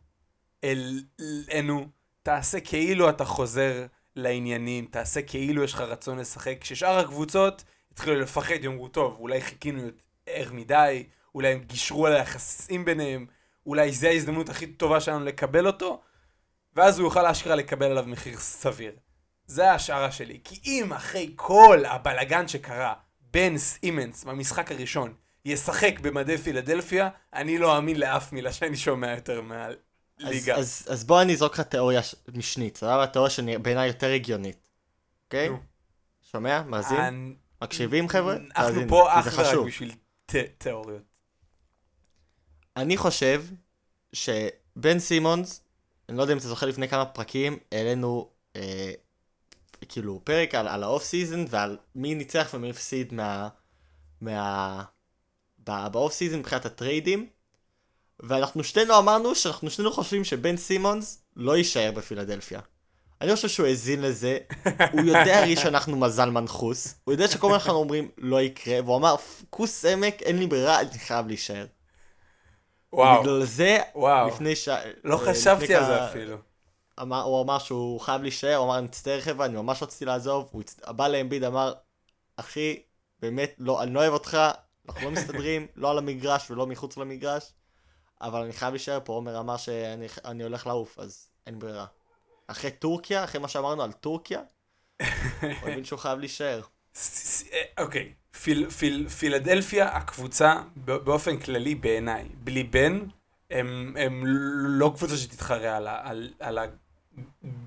אלינו, תעשה כאילו אתה חוזר לעניינים, תעשה כאילו יש לך רצון לשחק, כששאר הקבוצות התחילו לפחד, יאמרו, טוב, אולי חיכינו יותר מדי, אולי הם גישרו על היחסים ביניהם, אולי זו ההזדמנות הכי טובה שלנו לקבל אותו, ואז הוא יוכל אשכרה לקבל עליו מחיר סביר. זה ההשערה שלי. כי אם אחרי כל הבלגן שקרה, בן סימנס במשחק הראשון ישחק במדי פילדלפיה, אני לא אאמין לאף מילה שאני שומע יותר מהליגה. אז, אז, אז בוא אני אזרוק לך תיאוריה ש- משנית, סבבה? תיאוריה שבעיניי יותר הגיונית. אוקיי? נו. שומע? מאזין? אני- מקשיבים חבר'ה? אנחנו פה אך ורק. בשביל ת- תיאוריות. אני חושב שבן סימונס, אני לא יודע אם אתה זוכר לפני כמה פרקים, העלינו אה, כאילו פרק על, על ה off season ועל מי ניצח ומי הפסיד מה... מה... ב- ב off season מבחינת הטריידים. ואנחנו שנינו אמרנו שאנחנו שנינו חושבים שבן סימונס לא יישאר בפילדלפיה. אני חושב שהוא האזין לזה, הוא יודע הרי שאנחנו מזל מנחוס, הוא יודע שכל מה שאנחנו אומרים לא יקרה, והוא אמר, כוס עמק, אין לי ברירה, אני חייב להישאר. וואו, בגלל זה, וואו. לפני ש... לא אה, חשבתי על זה אפילו. אמר, הוא אמר שהוא חייב להישאר, הוא אמר, אני מצטער חבר'ה, אני ממש רציתי לעזוב, הוא הצ... בא לאמביד, אמר, אחי, באמת, לא, אני לא אוהב אותך, אנחנו לא מסתדרים, לא על המגרש ולא מחוץ למגרש, אבל אני חייב להישאר פה, עומר אמר שאני אני הולך לעוף, אז אין ברירה. אחרי טורקיה, אחרי מה שאמרנו על טורקיה, הוא הבין שהוא חייב להישאר. אה, אוקיי, פיל- פיל- פילדלפיה, הקבוצה, באופן כללי בעיניי, בלי בן, הם הם לא קבוצה שתתחרה על על- על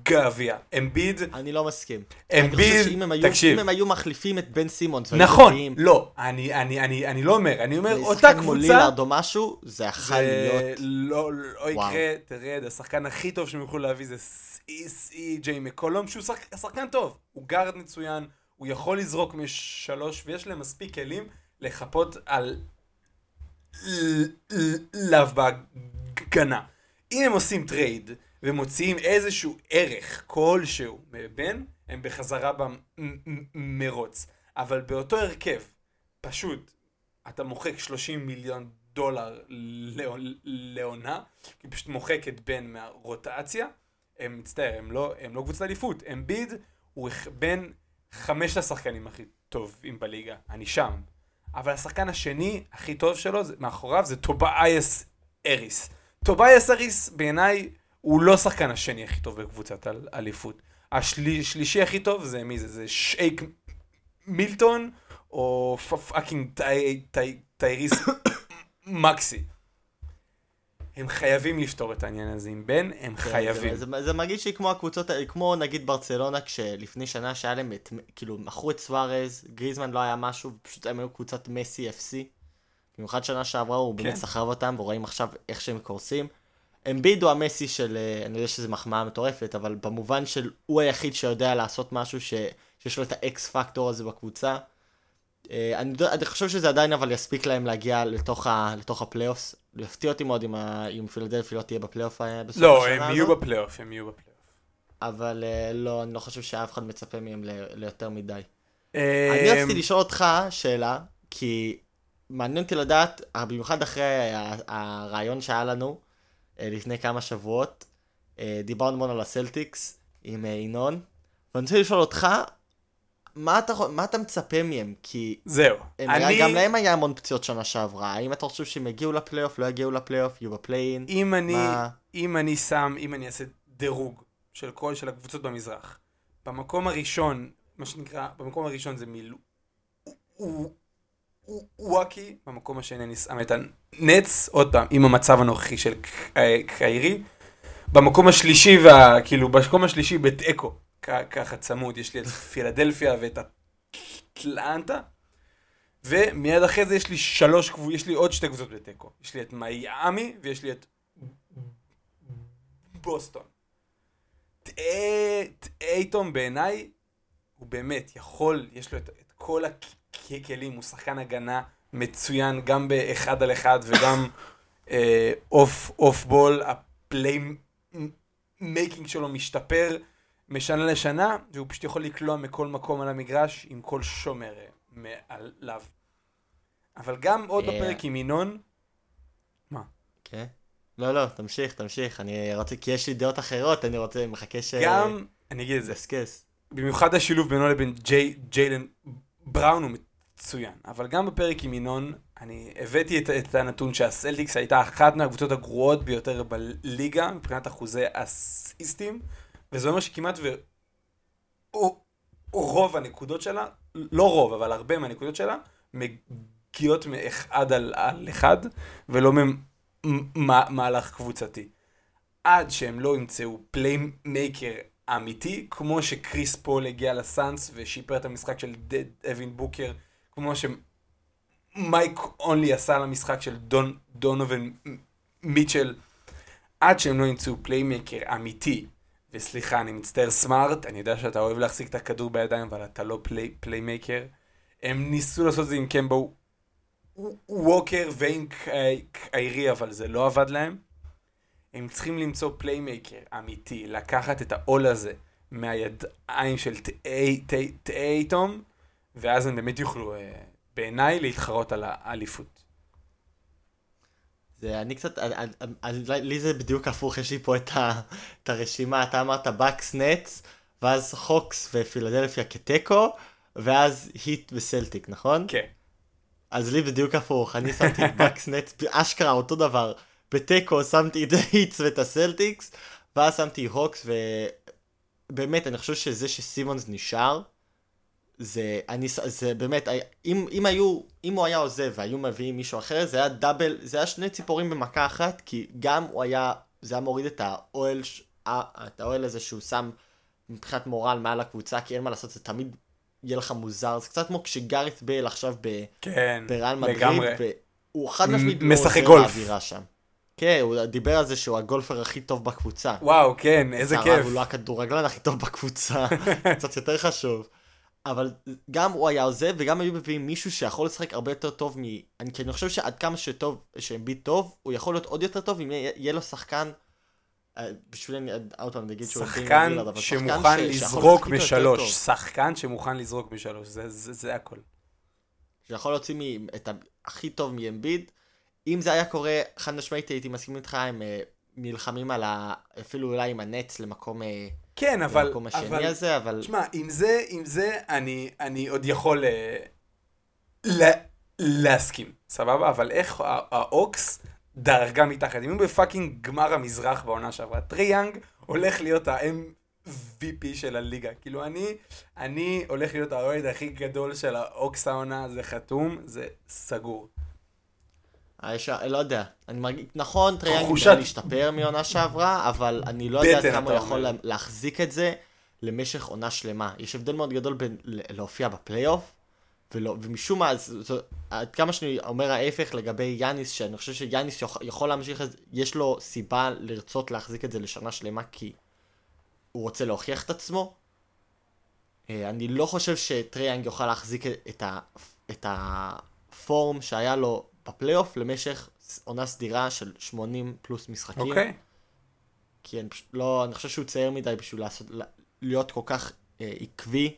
הגביע. אמביד, אני לא מסכים. אמביד, תקשיב. אם הם היו מחליפים את בן סימונס, והיו נכון, לא, אני- אני אני- אני לא אומר, אני אומר, אותה לשחקן מול קבוצה, לילארד או משהו, זה יכול להיות... לא לא. יקרה, תרד, השחקן הכי טוב שהם יוכלו להביא זה סי ג'יי מקולום, שהוא שחק- שחקן טוב, הוא גארד מצוין, הוא יכול לזרוק משלוש, ויש להם מספיק כלים לחפות על לאו בהגנה. אם הם עושים טרייד ומוציאים איזשהו ערך כלשהו מבן, הם בחזרה במרוץ. אבל באותו הרכב, פשוט, אתה מוחק 30 מיליון דולר לעו- לעונה, כי פשוט מוחק את בן מהרוטציה. הם, מצטער, הם לא, הם לא קבוצת אליפות. אמביד הוא אח- בין חמשת השחקנים הכי טובים בליגה. אני שם. אבל השחקן השני הכי טוב שלו, זה, מאחוריו, זה טובאייס אריס. טובאייס אריס, בעיניי, הוא לא השחקן השני הכי טוב בקבוצת אל- אליפות. השלישי הכי טוב זה מי זה? זה שייק מילטון, או fucking טי- טי- טייריס מקסי. הם חייבים לפתור את העניין הזה עם בן, הם כן, חייבים. זה, זה, זה מרגיש לי כמו הקבוצות, כמו נגיד ברצלונה, כשלפני שנה שהיה להם את, כאילו, מכרו את סוארז, גריזמן לא היה משהו, פשוט הם היו קבוצת מסי FC. במיוחד שנה שעברה הוא באמת כן. סחב אותם, ורואים עכשיו איך שהם קורסים. אמביד הוא המסי של, אה, אני יודע שזו מחמאה מטורפת, אבל במובן של הוא היחיד שיודע לעשות משהו ש, שיש לו את ה X factor הזה בקבוצה. אה, אני, אני חושב שזה עדיין אבל יספיק להם להגיע לתוך, ה, לתוך הפלייאופס. יפתיע אותי מאוד אם, ה, אם פילדלפיה לא תהיה בפלייאוף אה, בסוף לא, השנה הם יהיו הזאת. בפלייאוף, הם יהיו בפלייאוף. אבל לא, אני לא חושב שאף אחד מצפה מהם ליותר מדי. אמ, אני רציתי לשאול אותך שאלה, כי מעניין אותי לדעת, במיוחד אחרי הרעיון שהיה לנו לפני כמה שבועות, אה, דיברנו מאוד על הסלטיקס עם אה, ינון, ואני רוצה לשאול אותך, מה אתה, מה אתה מצפה מהם? כי זהו. הם, אני, גם להם היה המון פציעות שנה שעברה, האם אתה חושב שהם יגיעו לפלייאוף, לא יגיעו לפלייאוף, יהיו בפליין? אם אני, מה- אם אני שם, אם אני אעשה דירוג של כל של הקבוצות במזרח, במקום הראשון, מה שנקרא, במקום הראשון זה מילווקי, במקום השני אני שם את הנץ, עוד פעם, עם המצב הנוכחי של אה, קיירי, במקום השלישי, וה, כאילו, במקום השלישי בתיקו, ככה צמוד, יש לי את פילדלפיה ואת אטלנטה, ומיד אחרי זה יש לי שלוש קבוצות, יש לי עוד שתי קבוצות בתיקו. יש לי את מיאמי ויש לי את בוסטון. טייטום בעיניי, הוא באמת יכול, יש לו את, את כל הכלים, הוא שחקן הגנה מצוין, גם באחד על אחד וגם off, off ball, ה playmaking שלו משתפר משנה לשנה, והוא פשוט יכול לקלוע מכל מקום על המגרש עם כל שומר אה, מעליו. אבל גם עוד אה. בפרק עם ינון, כן. לא, לא, תמשיך, תמשיך. אני רוצה, כי יש לי דעות אחרות, אני רוצה, מחכה ש... גם, אני אגיד את זה. במיוחד השילוב בינו לבין ג'יי, ג'יילן בראון הוא מצוין, אבל גם בפרק עם ינון, אני הבאתי את, את הנתון שהסלטיקס הייתה אחת מהקבוצות הגרועות ביותר בליגה מבחינת אחוזי אסיסטים, וזה אומר שכמעט ו... או, רוב הנקודות שלה, לא רוב, אבל הרבה מהנקודות שלה, מגיעות מאחד על, על אחד, ולא ממהלך קבוצתי. עד שהם לא ימצאו playmaker אמיתי, כמו שקריס פול הגיע לסאנס ושיפר את המשחק של דווין בוקר, כמו שמייק קונלי עשה למשחק של דון, דונובן מיטשל, עד שהם לא ימצאו playmaker אמיתי, וסליחה, אני מצטער סמארט, אני יודע שאתה אוהב להחזיק את הכדור בידיים, אבל אתה לא play, playmaker. הם ניסו לעשות את זה עם קמבה ווקר ועם קי- קיירי, אבל זה לא עבד להם. הם צריכים למצוא playmaker אמיתי, לקחת את העול הזה מהידיים של טייטום, ואז הם באמת יוכלו, אה, בעיניי, להתחרות על האליפות. זה, אני קצת, אני, אני, אני, לי זה בדיוק הפוך, יש לי פה את, ה, את הרשימה, אתה אמרת בקס נטס, ואז חוקס ופילדלפיה כתיקו, ואז היט וסלטיק, נכון? כן. אז לי בדיוק הפוך, אני שמתי את בקס נטס, אשכרה אותו דבר, בתיקו שמתי את ההיטס ואת הסלטיקס, ואז שמתי הוקס, ובאמת, אני חושב שזה שסימונס נשאר, זה, אני, זה באמת, אם, אם היו, אם הוא היה עוזב והיו מביאים מישהו אחר, זה היה דאבל, זה היה שני ציפורים במכה אחת, כי גם הוא היה, זה היה מוריד את האוהל, ש- ה- את האוהל הזה שהוא שם מבחינת מורל מעל הקבוצה, כי אין מה לעשות, זה תמיד יהיה לך מוזר, זה קצת כמו כשגארית בייל עכשיו ב... כן, בריאל מדריד, לגמרי. והוא חד משמעית לא עוזר גולף. באווירה שם. כן, הוא דיבר על זה שהוא הגולפר הכי טוב בקבוצה. וואו, כן, איזה כיף. הרב, הוא לא הכדורגלן הכי טוב בקבוצה, קצת יותר חשוב. אבל גם הוא היה עוזב, וגם היו מביאים מישהו שיכול לשחק הרבה יותר טוב מ... אני, כי אני חושב שעד כמה שטוב, שאמביט טוב, הוא יכול להיות עוד יותר טוב אם יהיה, לו שחקן... אה, בשביל אני עוד פעם נגיד שהוא שחקן שמוכן לזרוק משלוש. שחקן שמוכן לזרוק משלוש, זה- הכל. שיכול להוציא מ- את הכי טוב מאמביד. אם זה היה קורה, חד משמעית הייתי מסכים איתך, הם אה, נלחמים על ה... אפילו אולי עם הנטס למקום, אה, כן, אבל... למקום השני אבל- הזה, אבל... תשמע, עם זה, עם זה, אני, אני עוד יכול אה, לה, להסכים, סבבה? אבל איך הוקס דרגה מתחת? אם הוא ב fucking גמר המזרח בעונה שעברה, טרי יאנג הולך להיות ה-MVP של הליגה. כאילו, אני, אני הולך להיות האוהד הכי גדול של האוקס העונה, זה חתום, זה סגור. יש- לא יודע, אני מרגיש, נכון, טריי יאנג תחושת- יודע להשתפר מעונה שעברה, אבל אני לא יודע כמה הוא יכול. לה- להחזיק את זה למשך עונה שלמה. יש הבדל מאוד גדול בין להופיע בפלייאוף, ולא, ומשום מה, עד כמה שאני אומר ההפך לגבי יאניס, שאני חושב שיאניס יכול, יכול להמשיך את זה, יש לו סיבה לרצות להחזיק את זה לשנה שלמה, כי הוא רוצה להוכיח את עצמו. אה, אני לא חושב שטריאנג יוכל להחזיק את, ה, את הפורם שהיה לו בפלייאוף למשך עונה סדירה של 80 פלוס משחקים. אוקיי? כי אני פשוט לא, אני חושב שהוא צעיר מדי בשביל לעשות, להיות כל כך אה, עקבי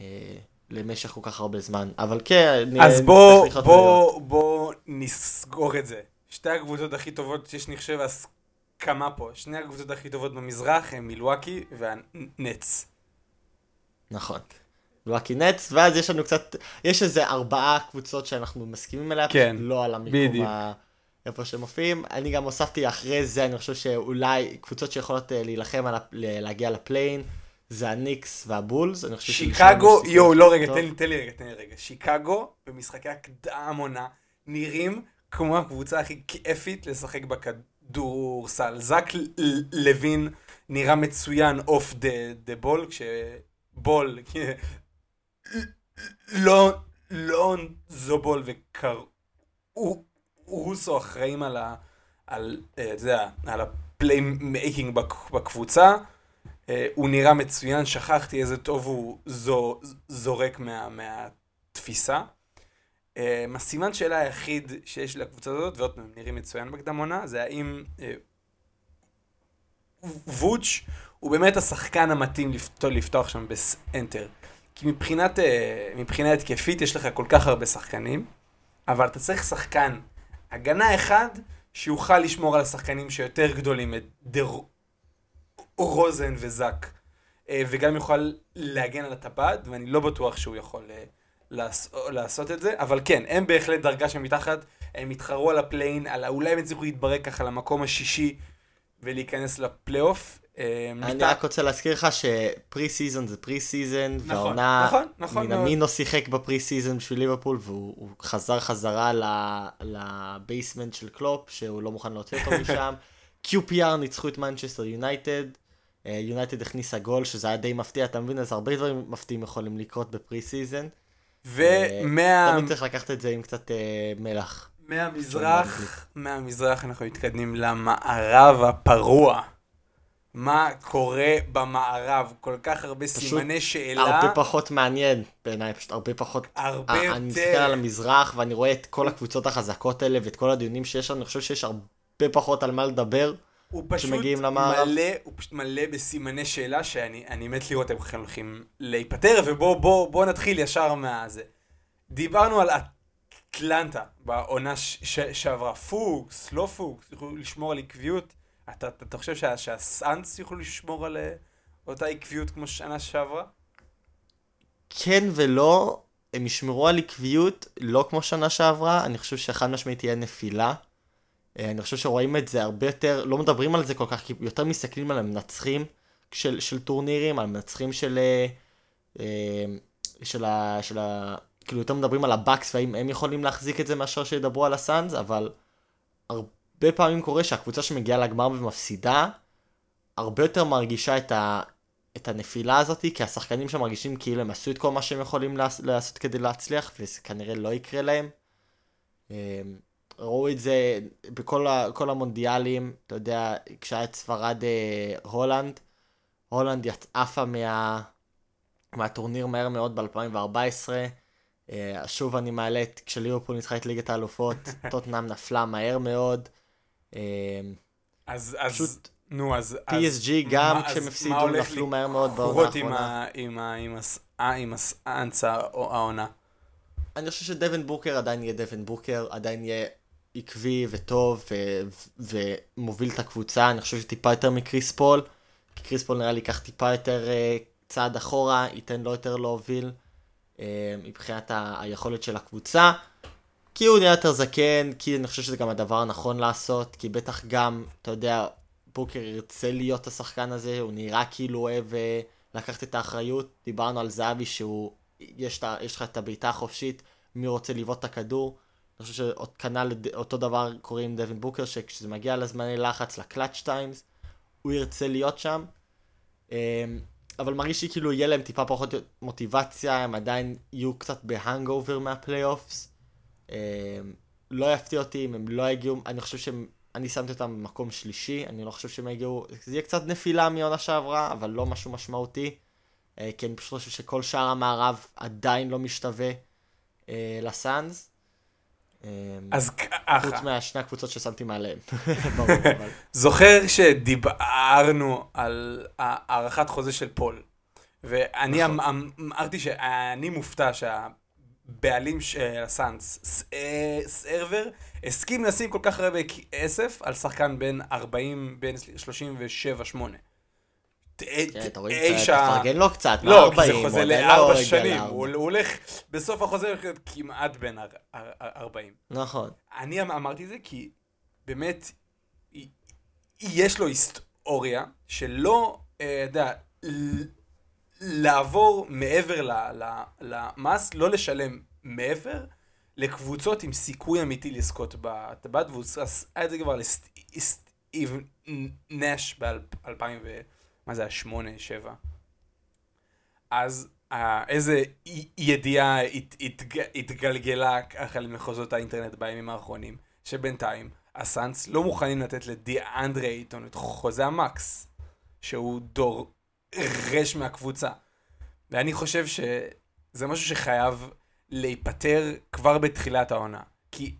אה, למשך כל כך הרבה זמן. אבל כן, אז בוא, ולראות. בוא, בוא נסגור את זה. שתי הקבוצות הכי טובות, יש אני חושב הסכמה פה, שני הקבוצות הכי טובות במזרח הם מילואקי והנץ. נכון. לואקי נטס, ואז יש לנו קצת, יש איזה ארבעה קבוצות שאנחנו מסכימים עליה, כן, לא על המיקום. ה... איפה שהם מופיעים. אני גם הוספתי אחרי זה, אני חושב שאולי קבוצות שיכולות אה, להילחם על. ל- להגיע לפליין, זה הניקס והבולס. אני חושב שיקגו, יואו, לא רגע. תן לי, תן לי רגע, תן לי רגע. שיקגו במשחקי הקדם עונה נראים כמו הקבוצה הכי כיפית לשחק בכדורסל. זק ל- לוין נראה מצוין off the ball, כשבול, לא, לונזו בול וקרוסו אחראים על ה... על, אה, אתה יודע, על ה playmaking בקבוצה. אה, הוא נראה מצוין, שכחתי איזה טוב הוא זו, זורק מה, מהתפיסה. אה, הסימן שאלה היחיד שיש לקבוצה הזאת, ועוד פעם, נראים מצוין בקדם עונה, זה האם ווץ' הוא באמת השחקן המתאים לפתוח, שם בסנטר. כי מבחינת, מבחינה התקפית יש לך כל כך הרבה שחקנים, אבל אתה צריך שחקן הגנה אחד שיוכל לשמור על השחקנים שיותר גדולים, את דה רוזן וזאק, אה, וגם יוכל להגן על הטבעת, ואני לא בטוח שהוא יכול אה, לעשות את זה, אבל כן, הם בהחלט דרגה שמתחת, הם התחרו על ה play-in, על אולי הם הצליחו להתברג ככה למקום השישי ולהיכנס לפלייאוף. אה, אני רק רוצה להזכיר לך ש pre-season זה pre-season, נכון, והעונה, נכון, נכון מינאמינו שיחק ב pre-season בשביל ליברפול, והוא חזר חזרה ל basement של קלופ, שהוא לא מוכן להוציא אותו משם. QPR ניצחו את מנצ'סטר יונייטד, יונייטד הכניסה גול, שזה היה די מפתיע, אתה מבין? אז הרבה דברים מפתיעים יכולים לקרות ב pre-season. ומה... תמיד צריך לקחת את זה עם קצת אה, מלח. מהמזרח, מהמזרח אנחנו מתקדמים למערב הפרוע. מה קורה במערב, כל כך הרבה סימני שאלה. הרבה פחות מעניין בעיניי, פשוט הרבה פחות. הרבה יותר. אני מסתכל על המזרח ואני רואה את כל הקבוצות החזקות האלה ואת כל הדיונים שיש לנו, אני חושב שיש הרבה פחות על מה לדבר. הוא פשוט מלא, הוא פשוט מלא בסימני שאלה שאני מת לראות איך הם הולכים להיפטר, ובואו בוא, בוא נתחיל ישר מהזה. דיברנו על אטלנטה בעונה שעברה, פוקס, לא פוקס, יכולו לשמור על עקביות. אתה, אתה, אתה חושב שה, שהסאנס יוכלו לשמור על אה, אותה עקביות כמו שנה שעברה? כן ולא, הם ישמרו על עקביות, לא כמו שנה שעברה, אני חושב שחד משמעית תהיה נפילה. אה, אני חושב שרואים את זה הרבה יותר, לא מדברים על זה כל כך, כי יותר מסתכלים על המנצחים של, של טורנירים, על המנצחים של, אה, של, ה, של ה... כאילו יותר מדברים על הבאקס והאם הם יכולים להחזיק את זה מאשר שידברו על הסאנס, אבל הרבה... הרבה פעמים קורה שהקבוצה שמגיעה לגמר ומפסידה, הרבה יותר מרגישה את, ה, את הנפילה הזאת, כי השחקנים שם מרגישים כאילו הם עשו את כל מה שהם יכולים לעשות כדי להצליח, וזה כנראה לא יקרה להם. אמ, ראו את זה בכל ה, המונדיאלים, אתה יודע, כשהיה את ספרד אה, הולנד, הולנד עפה מה, מהטורניר מהר מאוד ב-2014. אה, שוב אני מעלה את כשליברפול ניצחה את ליגת האלופות, טוטנאם נפלה מהר מאוד. אמ, אז, אז, פשוט, נו, אז... PSG גם כשהם הפסידו נפלו מהר מאוד בעונה האחרונה. עם, עם האנסה העונה. אני חושב שדבן בוקר עדיין יהיה דבן בוקר, עדיין יהיה עקבי וטוב ו- ומוביל את הקבוצה, אני חושב שטיפה יותר מקריס פול, כי קריס פול נראה לי ייקח טיפה יותר אה, צעד אחורה, ייתן לו יותר להוביל אה, מבחינת ה- היכולת של הקבוצה. כי הוא נהיה יותר זקן, כי אני חושב שזה גם הדבר הנכון לעשות, כי בטח גם, אתה יודע, בוקר ירצה להיות השחקן הזה, הוא נראה כאילו אוהב אה, לקחת את האחריות. דיברנו על זהבי שהוא, יש, יש לך את הבעיטה החופשית, מי רוצה לבעוט את הכדור. אני חושב שעוד כנ"ל, אותו דבר קורה עם דווין בוקר, שכשזה מגיע לזמני לחץ, ל clutch times, הוא ירצה להיות שם. אמ, אבל מרגיש לי כאילו יהיה להם טיפה פחות מוטיבציה, הם עדיין יהיו קצת ב hang מה playoffs. אמ, לא יפתיע אותי אם הם לא יגיעו, אני חושב שהם, אני שמתי אותם במקום שלישי, אני לא חושב שהם יגיעו, זה יהיה קצת נפילה מעונה שעברה, אבל לא משהו משמעותי, אה, כי אני פשוט חושב שכל שאר המערב עדיין לא משתווה אה, לסאנס. אמ, אז ככה. חוץ מהשני הקבוצות ששמתי מעליהם. זוכר שדיברנו על הארכת חוזה של פול. ואני נכון. אמ- אמרתי שאני מופתע שה... בעלים של הסאנס, אה, סרבר, הסכים לשים כל כך הרבה כסף על שחקן בין 40, בין 37-8. כן, אתה תפרגן לו קצת, לא, כי זה חוזה לארבע שנים, הוא הולך, בסוף החוזה הולך להיות כמעט בין 40. נכון. אני אמ-, אמרתי זה כי באמת, יש לו היסטוריה שלא, אה, אתה יודע, לעבור מעבר למס, לא לשלם מעבר, לקבוצות עם סיכוי אמיתי לזכות בטבעת, והוא עשה את זה כבר לסטיב נש ב-2000 ו... מה זה היה? 8, 7. אז אה, איזה ידיעה הת, הת, התגלגלה ככה למחוזות האינטרנט בימים האחרונים, שבינתיים הסאנס לא מוכנים לתת לדיאנדרי אייטון את חוזה המקס, שהוא דור רש מהקבוצה. ואני חושב שזה משהו שחייב להיפטר כבר בתחילת העונה. כי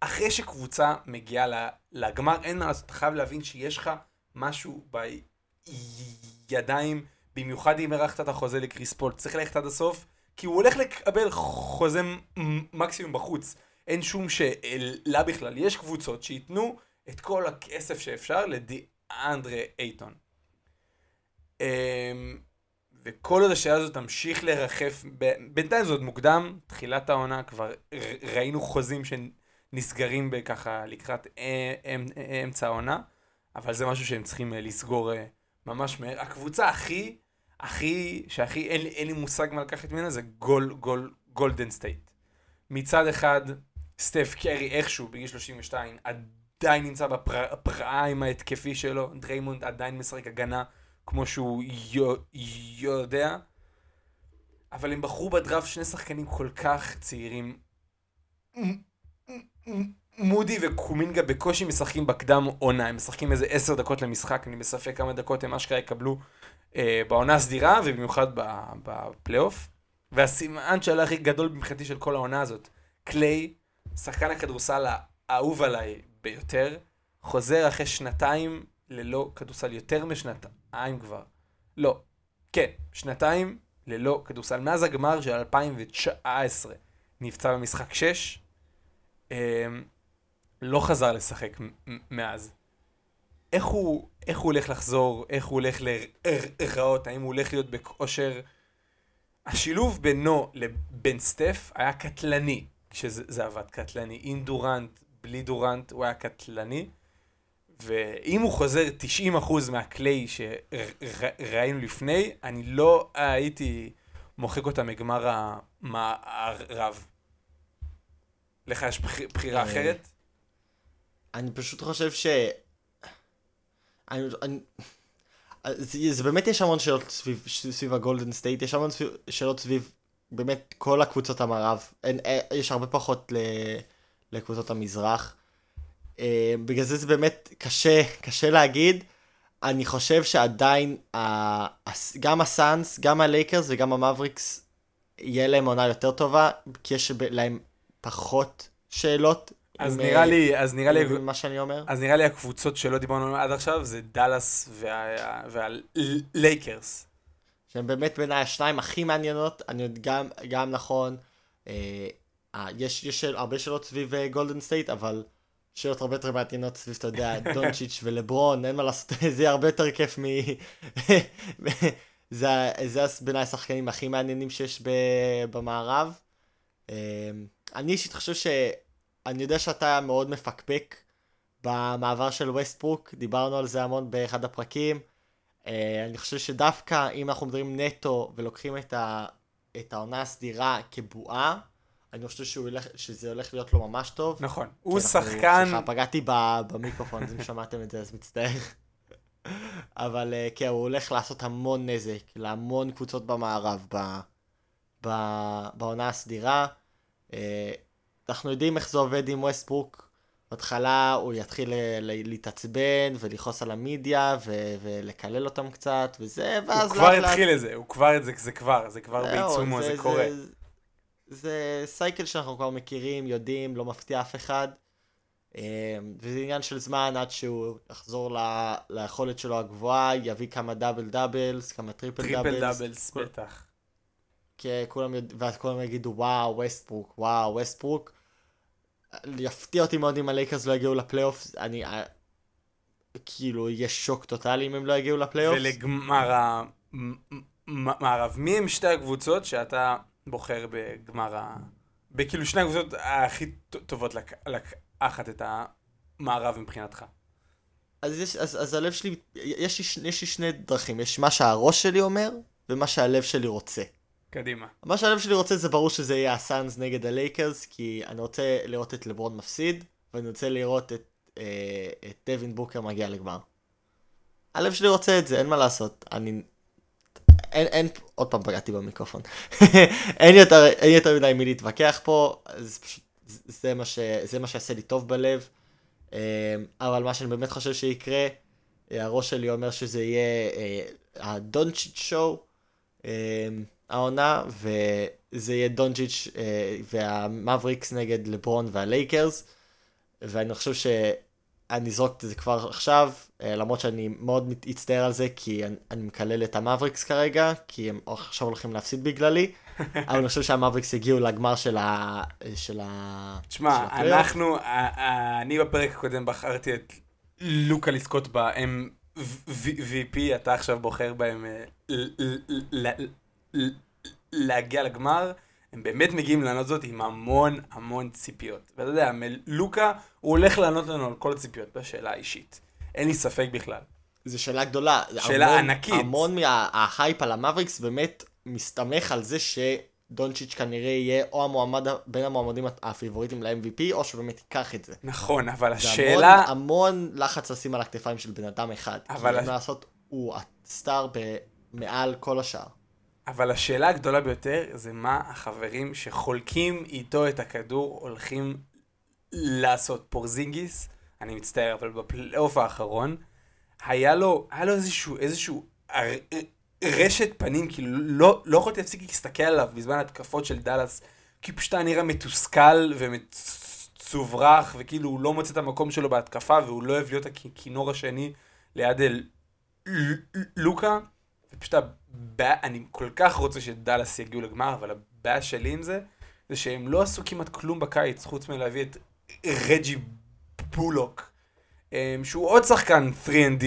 אחרי שקבוצה מגיעה לגמר, אין מה לעשות, אתה חייב להבין שיש לך משהו בידיים, במיוחד אם ארחת את החוזה לקריס פול, צריך ללכת עד הסוף, כי הוא הולך לקבל חוזה מקסימום בחוץ. אין שום שאלה בכלל. יש קבוצות שייתנו את כל הכסף שאפשר לדיאנדרה אייטון. אמ, וכל עוד השאלה הזאת תמשיך לרחף, בינתיים זה עוד מוקדם, תחילת העונה, כבר ראינו חוזים שנסגרים בככה לקראת אמצע העונה, אבל זה משהו שהם צריכים אה, לסגור אה, ממש מהר. הקבוצה הכי, הכי, שהכי, אין, אין לי מושג מה לקחת ממנה, זה גול, גול, גולדן סטייט. מצד אחד, סטף קרי איכשהו, בגיל 32, עדיין נמצא ב prime ההתקפי שלו, דריימונד עדיין משחק הגנה. כמו שהוא יודע, אבל הם בחרו בדראפט שני שחקנים כל כך צעירים. מודי וקומינגה בקושי משחקים בקדם עונה, הם משחקים איזה עשר דקות למשחק, אני בספק כמה דקות הם אשכרה יקבלו אה, בעונה הסדירה ובמיוחד בפלייאוף. והסימן של הכי גדול מבחינתי של כל העונה הזאת, קליי, שחקן הכדורסל האהוב עליי ביותר, חוזר אחרי שנתיים ללא כדורסל, יותר משנתיים כבר. לא, כן, שנתיים ללא כדורסל. מאז הגמר של 2019 נפצע במשחק 6, אה, לא חזר לשחק מאז. איך הוא, איך הוא הולך לחזור, איך הוא הולך להיראות, האם הוא הולך להיות בכושר... השילוב בינו לבין סטף היה קטלני, כשזה עבד קטלני. עם דורנט, בלי דורנט, הוא היה קטלני. ואם הוא חוזר 90% מהקליי שראינו לפני, אני לא הייתי מוחק אותה מגמר המערב. לך יש בחירה אה, אחרת? אני פשוט חושב ש... אני, אני... זה, זה באמת יש המון שאלות סביב, סביב הגולדן סטייט, יש המון סביב, שאלות סביב באמת כל הקבוצות המערב, אין, אין, יש הרבה פחות ל, לקבוצות המזרח. אה, בגלל זה זה באמת קשה, קשה להגיד. אני חושב שעדיין גם הסאנס, גם הלייקרס וגם המאבריקס, יהיה להם עונה יותר טובה, כי יש להם פחות שאלות. אז עם, נראה לי, אז נראה לי, מה שאני אומר. אז נראה לי הקבוצות שלא דיברנו עד עכשיו זה דאלאס והלייקרס. שהם באמת בעיניי השניים הכי מעניינות, אני גם, גם נכון, אה, אה יש, יש הרבה שאלות סביב גולדן סטייט, אבל שאלות הרבה יותר מעניינות סביב, אתה יודע, דונצ'יץ' ולברון, אין מה לעשות, זה יהיה הרבה יותר כיף מ... זה, זה בעיניי השחקנים הכי מעניינים שיש ב, במערב. אמ, אני אישית חושב ש... אני יודע שאתה מאוד מפקפק במעבר של ווסטברוק, דיברנו על זה המון באחד הפרקים. אה, אני חושב שדווקא אם אנחנו מדברים נטו ולוקחים את, ה... את העונה הסדירה כבועה, אני חושב שהוא ילך, שזה הולך להיות לו ממש טוב. נכון, הוא שחקן... סליחה, פגעתי במיקרופון, אם שמעתם את זה אז מצטער. אבל אה, כן, הוא הולך לעשות המון נזק להמון קבוצות במערב ב, ב, בעונה הסדירה. אה, אנחנו יודעים איך זה עובד עם ווסטברוק. בהתחלה הוא יתחיל להתעצבן ולכעוס על המידיה ו- ולקלל אותם קצת וזה, ואז... הוא כבר התחיל את זה, הוא כבר את זה, זה כבר, זה כבר בעיצומו, זה, זה קורה. זה, זה cycle שאנחנו כבר מכירים, יודעים, לא מפתיע אף אחד. אמ, וזה עניין של זמן עד שהוא יחזור ל... ליכולת שלו הגבוהה, יביא כמה double doubles, כמה triple doubles. triple doubles, בטח. כי כולם, יודע... ואז כולם יגידו וואו, ווסטברוק, וואו, ווסטברוק. יפתיע אותי מאוד אם הלייקרס לא יגיעו לפלייאוף, אני... אה, כאילו, יש שוק טוטאלי אם הם לא יגיעו לפלייאוף. ולגמר המערב, מי הם שתי הקבוצות שאתה בוחר בגמר ה... בכאילו שני הקבוצות הכי טובות לק... לקחת את המערב מבחינתך. אז, יש, אז, אז הלב שלי, יש לי, יש לי שני דרכים, יש מה שהראש שלי אומר ומה שהלב שלי רוצה. קדימה. מה שהלב שלי רוצה זה ברור שזה יהיה הסאנס נגד הלייקרס, כי אני רוצה לראות את לברון מפסיד, ואני רוצה לראות את, אה, את דווין בוקר מגיע לגמר. הלב שלי רוצה את זה, אין מה לעשות. אני... אין, אין, עוד פעם פגעתי במיקרופון. אין, יותר, אין יותר מדי מי להתווכח פה, זה פשוט, זה מה, ש, זה מה שיעשה לי טוב בלב. אה, אבל מה שאני באמת חושב שיקרה, אה, הראש שלי אומר שזה יהיה אה, הדונצ'יץ' שואו. העונה, וזה יהיה דונג'יץ' אה, והמבריקס נגד לברון והלייקרס, ואני חושב שאני אזרוק את זה כבר עכשיו, אה, למרות שאני מאוד אצטער על זה, כי אני, אני מקלל את המבריקס כרגע, כי הם עכשיו הולכים להפסיד בגללי, אבל אני חושב שהמבריקס הגיעו לגמר של ה... של ה... תשמע, אנחנו, אני בפרק הקודם בחרתי את לוקה לזכות ב-MVP, אתה עכשיו בוחר בהם אה, להגיע לגמר, הם באמת מגיעים לענות זאת עם המון המון ציפיות. ואתה יודע, לוקה, הוא הולך לענות לנו על כל הציפיות בשאלה האישית. אין לי ספק בכלל. זו שאלה גדולה. שאלה המון, ענקית. המון מההייפ על המבריקס באמת מסתמך על זה שדונצ'יץ' כנראה יהיה או המועמד, בין המועמדים הפיבוריטים ל-MVP, או שבאמת ייקח את זה. נכון, אבל זה השאלה... המון, המון לחץ לשים על הכתפיים של בן אדם אחד. אבל כי מה לעשות, הוא הסטאר מעל כל השאר. אבל השאלה הגדולה ביותר זה מה החברים שחולקים איתו את הכדור הולכים לעשות. פורזינגיס, אני מצטער, אבל בפלייאוף האחרון, היה לו, היה לו איזשהו, איזשהו רשת פנים, כאילו לא, לא יכולתי להפסיק להסתכל עליו בזמן התקפות של דאלאס, כי פשוט היה נראה מתוסכל ומצוברח, וכאילו הוא לא מוצא את המקום שלו בהתקפה, והוא לא אוהב להיות הכינור השני ליד אל לוקה. ופשוט הבעיה, אני כל כך רוצה שדאלאס יגיעו לגמר, אבל הבעיה שלי עם זה, זה שהם לא עשו כמעט כלום בקיץ, חוץ מלהביא את רג'י בולוק, אמ, שהוא עוד שחקן 3&D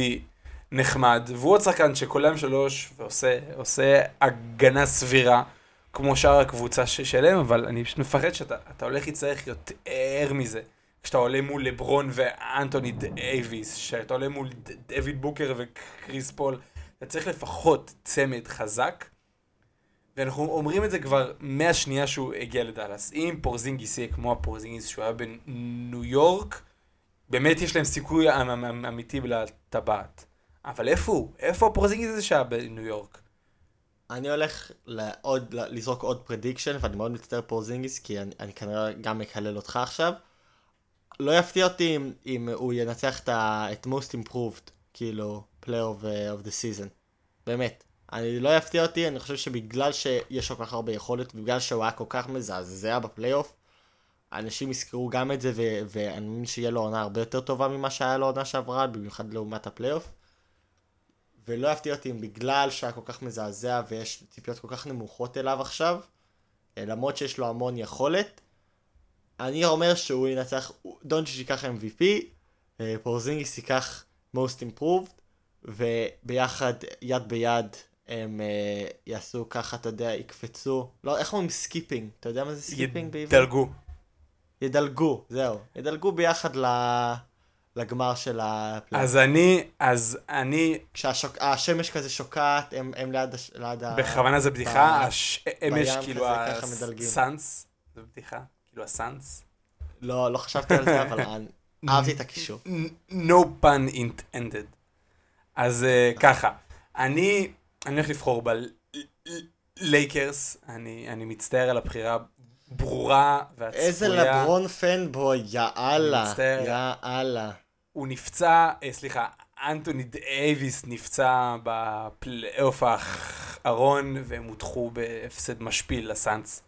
נחמד, והוא עוד שחקן שקולם שלוש ועושה עושה הגנה סבירה, כמו שאר הקבוצה שלהם, אבל אני פשוט מפחד שאתה אתה הולך להצטרך יותר מזה. כשאתה עולה מול לברון ואנטוני דייוויס, שאתה עולה מול דווין בוקר וקריס פול, אתה צריך לפחות צמד חזק, ואנחנו אומרים את זה כבר מהשנייה שהוא הגיע לדאלאס. אם פורזינגיס יהיה כמו הפורזינגיס שהוא היה בניו יורק, באמת יש להם סיכוי אמ- אמ- אמ- אמיתי לטבעת. אבל איפה הוא? איפה הפורזינגיס הזה שהיה בניו יורק? אני הולך לעוד, לזרוק עוד prediction, ואני מאוד מצטער פורזינגיס, כי אני, אני כנראה גם מקלל אותך עכשיו. לא יפתיע אותי אם, אם הוא ינצח את, ה, את most improved, כאילו, uh, of the season. באמת. אני לא יפתיע אותי, אני חושב שבגלל שיש לו כל כך הרבה יכולת, ובגלל שהוא היה כל כך מזעזע בפלייאוף, אנשים יזכרו גם את זה, ואני מאמין שיהיה לו עונה הרבה יותר טובה ממה שהיה לו עונה שעברה, במיוחד לעומת הפלייאוף. ולא יפתיע אותי אם בגלל שהיה כל כך מזעזע ויש ציפיות כל כך נמוכות אליו עכשיו, אה, למרות שיש לו המון יכולת, אני אומר שהוא ינצח, דונצ'יץ' ייקח MVP, אה, פורזינגיס ייקח most improved, וביחד, יד ביד, הם אה, יעשו ככה, אתה יודע, יקפצו, לא, איך אומרים skipping? אתה יודע מה זה skipping בעברית? ידלגו. ידלגו, זהו. ידלגו ביחד ל... לגמר של הפלייאוף. אז אני, אז אני, כשהשמש כזה שוקעת, הם, הם ליד, הש... ליד ה... בכוונה זה בדיחה, השמש בים כאילו. הסאנס, זה בדיחה, כאילו הסאנס. לא, לא חשבתי על זה, אבל אהבתי את הקישור. no pun intended. אז אה, ככה, אני, הולך לבחור בלייקרס, אני, מצטער על הבחירה ברורה והצפויה. איזה לברון פנבוי, יאללה. יאללה. הוא נפצע, אה, סליחה, אנטוני דייוויס נפצע בפלייאוף האחרון, והם הודחו בהפסד משפיל לסאנס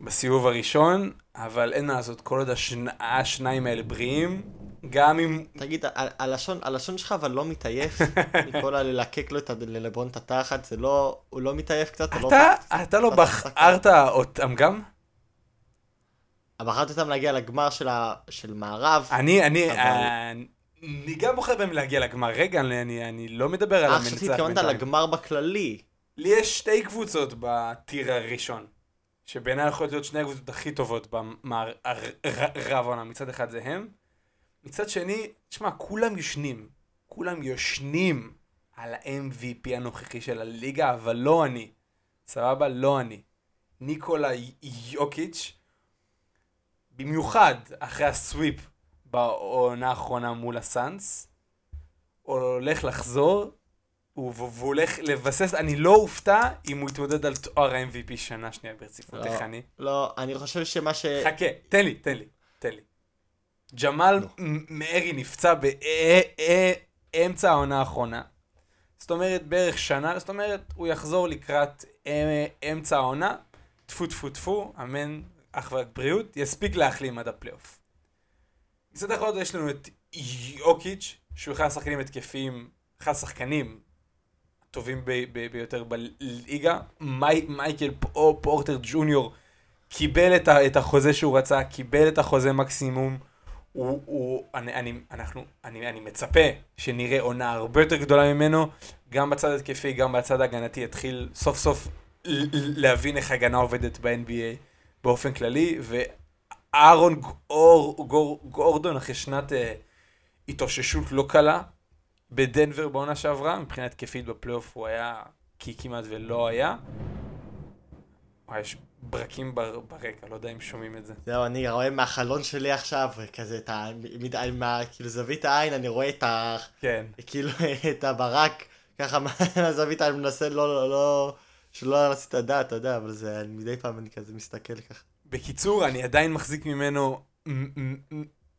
בסיבוב הראשון, אבל אין מה לעשות, כל עוד השנ... השניים האלה בריאים, גם אם... תגיד, הלשון, הלשון שלך אבל לא מתעייף מכל הללקק לו את ללברון את התחת, זה לא, הוא לא מתעייף קצת? הוא אתה, לא... אתה לא בחרת אותם גם? בחרתי אותם להגיע לגמר של, ה... של מערב. אני, אני, אבל- אה, אני גם בוחר בהם להגיע לגמר. רגע, אני, אני, אני לא מדבר על אה, המנצח חשבתי התכוונת. לגמר בכללי. לי יש שתי קבוצות בטיר הראשון, שבעיניי יכולות להיות שני הקבוצות הכי טובות במערב העונה. מצד אחד זה הם, מצד שני, תשמע, כולם ישנים. כולם יושנים על ה-MVP הנוכחי של הליגה, אבל לא אני. סבבה? לא אני. ניקולה יוקיץ', במיוחד אחרי הסוויפ בעונה האחרונה מול הסאנס, הולך לחזור, והוא הולך לבסס, אני לא אופתע אם הוא יתמודד על תואר ה-MVP שנה שנייה ברציפות, לא, איך אני? לא, אני חושב שמה ש... חכה, תן לי, תן לי, תן לי. ג'מאל נו. מארי נפצע באמצע העונה האחרונה. זאת אומרת, בערך שנה, זאת אומרת, הוא יחזור לקראת אה, אמצע העונה, טפו טפו טפו, אמן, אך ורק בריאות, יספיק להחלים עד הפלייאוף. מצד אחד יש לנו את יוקיץ', שהוא אחד השחקנים התקפיים, אחד השחקנים הטובים ביותר בליגה. מי, מייקל פו- פורטר ג'וניור קיבל את, את החוזה שהוא רצה, קיבל את החוזה מקסימום. הוא, הוא, אני, אני, אנחנו, אני, אני מצפה שנראה עונה הרבה יותר גדולה ממנו, גם בצד התקפי, גם בצד ההגנתי, יתחיל סוף סוף להבין איך הגנה עובדת ב-NBA באופן כללי, ואהרון גור, גור, גורדון, אחרי שנת אה, התאוששות לא קלה, בדנבר בעונה שעברה, מבחינה התקפית בפלייאוף הוא היה, כי כמעט ולא היה. וואי, יש ברקים בר, ברקע, לא יודע אם שומעים את זה. זהו, אני רואה מהחלון שלי עכשיו, כזה את ה... מד- מה... כאילו זווית העין, אני רואה את ה... כן. כאילו את הברק, ככה מהזווית העין, מנסה לא, לא, לא... שלא את הדעת, אתה יודע, אבל זה, מדי פעם אני כזה מסתכל ככה. בקיצור, אני עדיין מחזיק ממנו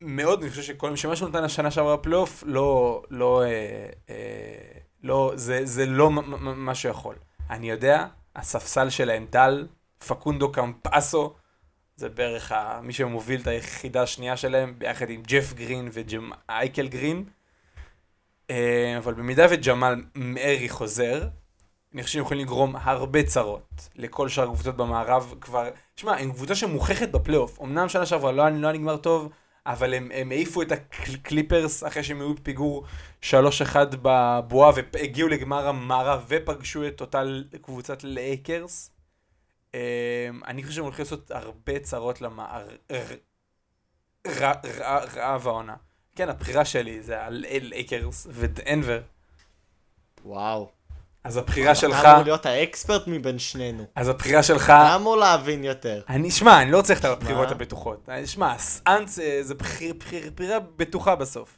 מאוד, אני חושב שכל שמה שהוא נתן השנה שעברה בפלייאוף, לא, לא, אה, אה, לא, זה, זה לא מה שיכול. אני יודע, הספסל שלהם דל, פקונדו קמפסו, זה בערך ה, מי שמוביל את היחידה השנייה שלהם, ביחד עם ג'ף גרין וג'מייקל גרין. אה, אבל במידה וג'מאל מארי חוזר, אני חושב שהם יכולים לגרום הרבה צרות לכל שאר הקבוצות במערב כבר. שמע, הם קבוצה שמוכחת בפלייאוף. אמנם שנה שעברה לא, לא נגמר טוב, אבל הם, הם העיפו את הקליפרס אחרי שהם היו בפיגור 3-1 בבועה והגיעו לגמר המערב ופגשו את אותה קבוצת לייקרס. אמ, אני חושב שהם הולכים לעשות הרבה צרות למערב העונה. כן, הבחירה שלי זה על לייקרס ודנבר. וואו. אז הבחירה שלך, אתה אמור להיות ה expert מבין שנינו. אז הבחירה שלך, אתה אמור להבין יותר. אני, שמע, אני לא צריך את הבחירות? הבטוחות. אני- שמע, סאנס אה, זה בחיר- בחיר- בחירה בטוחה בסוף.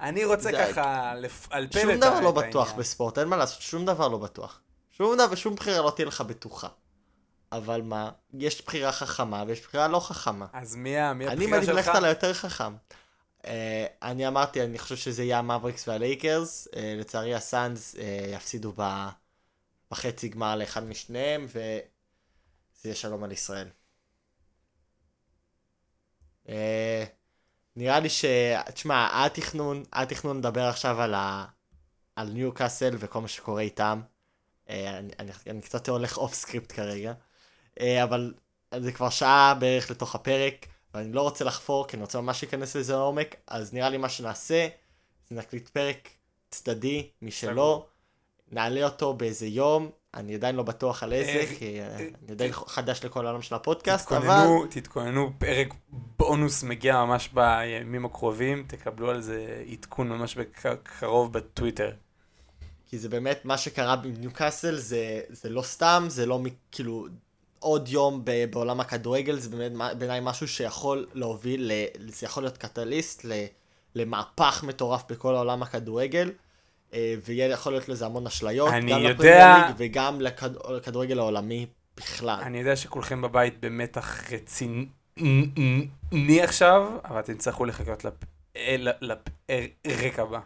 אני רוצה ככה לפלפל שום את דבר ה- לא את בטוח העניין. בספורט, אין מה לעשות, שום דבר לא בטוח. שום דבר, שום בחירה לא תהיה לך בטוחה. אבל מה, יש בחירה חכמה ויש בחירה לא חכמה. אז מי ה- מי אני הבחירה מעדיף שלך? ללכת על היותר חכם. אה, אני אמרתי, אני חושב שזה יהיה המאבריקס והלייקרס. אה, לצערי הסאנס אה, יפסידו ב... בחצי גמר לאחד משניהם, וזה יהיה שלום על ישראל. אה, נראה לי ש... תשמע, התכנון, התכנון לדבר עכשיו על, ה... על ניו קאסל וכל מה שקורה איתם. אה, אני, אני, אני קצת הולך off script כרגע. אה, אבל זה כבר שעה בערך לתוך הפרק. ואני לא רוצה לחפור, כי אני רוצה ממש להיכנס לזה לעומק, אז נראה לי מה שנעשה, זה נקליט פרק צדדי משלו. נעלה אותו באיזה יום, אני עדיין לא בטוח על איזה, אה, כי אה, אה, אני עדיין חדש לכל העולם של הפודקאסט, אבל תתכוננו, תתכוננו, פרק בונוס מגיע ממש בימים הקרובים, תקבלו על זה עדכון ממש בקרוב בטוויטר. כי זה באמת, מה שקרה בניוקאסל זה, זה לא סתם, זה לא מ- כאילו עוד יום ב- בעולם הכדורגל, זה באמת בעיניי משהו שיכול להוביל, ל- זה יכול להיות קטליסט ל- למהפך מטורף בכל העולם הכדורגל, אה, ויכול להיות לזה המון אשליות, גם יודע- לפרמייר ליג וגם לכד- לכדורגל העולמי בכלל. אני יודע שכולכם בבית במתח רציני עכשיו, אבל אתם תצטרכו לחכות לפ- אה, לפרק הבא.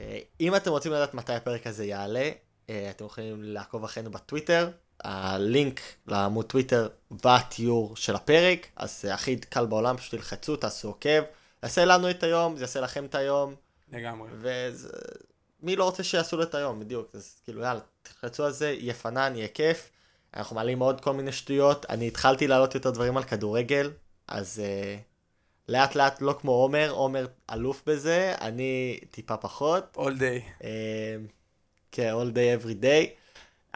אה, אם אתם רוצים לדעת מתי הפרק הזה יעלה, אה, אתם יכולים לעקוב אחרינו בטוויטר, הלינק לעמוד טוויטר בתיאור של הפרק, אז זה הכי קל בעולם, פשוט תלחצו, תעשו עוקב, יעשה לנו את היום, זה יעשה לכם את היום, לגמרי. ומי לא רוצה שיעשו לו את היום, בדיוק, אז כאילו יאללה, תלחצו על זה, יהיה פנן, יהיה כיף, אנחנו מעלים עוד כל מיני שטויות, אני התחלתי להעלות יותר דברים על כדורגל, אז uh, לאט לאט לא כמו עומר, עומר אלוף בזה, אני טיפה פחות. all day. אמ, כן, all day every day.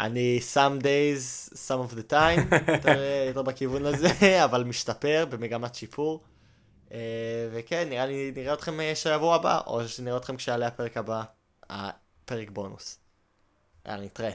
אני some days, some of the time, יותר, יותר בכיוון הזה, אבל משתפר במגמת שיפור. אה, וכן, נראה לי, נראה אתכם אה, שבוע הבא, או שנראה אתכם כשיעלה הפרק הבא, הפרק בונוס. יאללה, נתראה.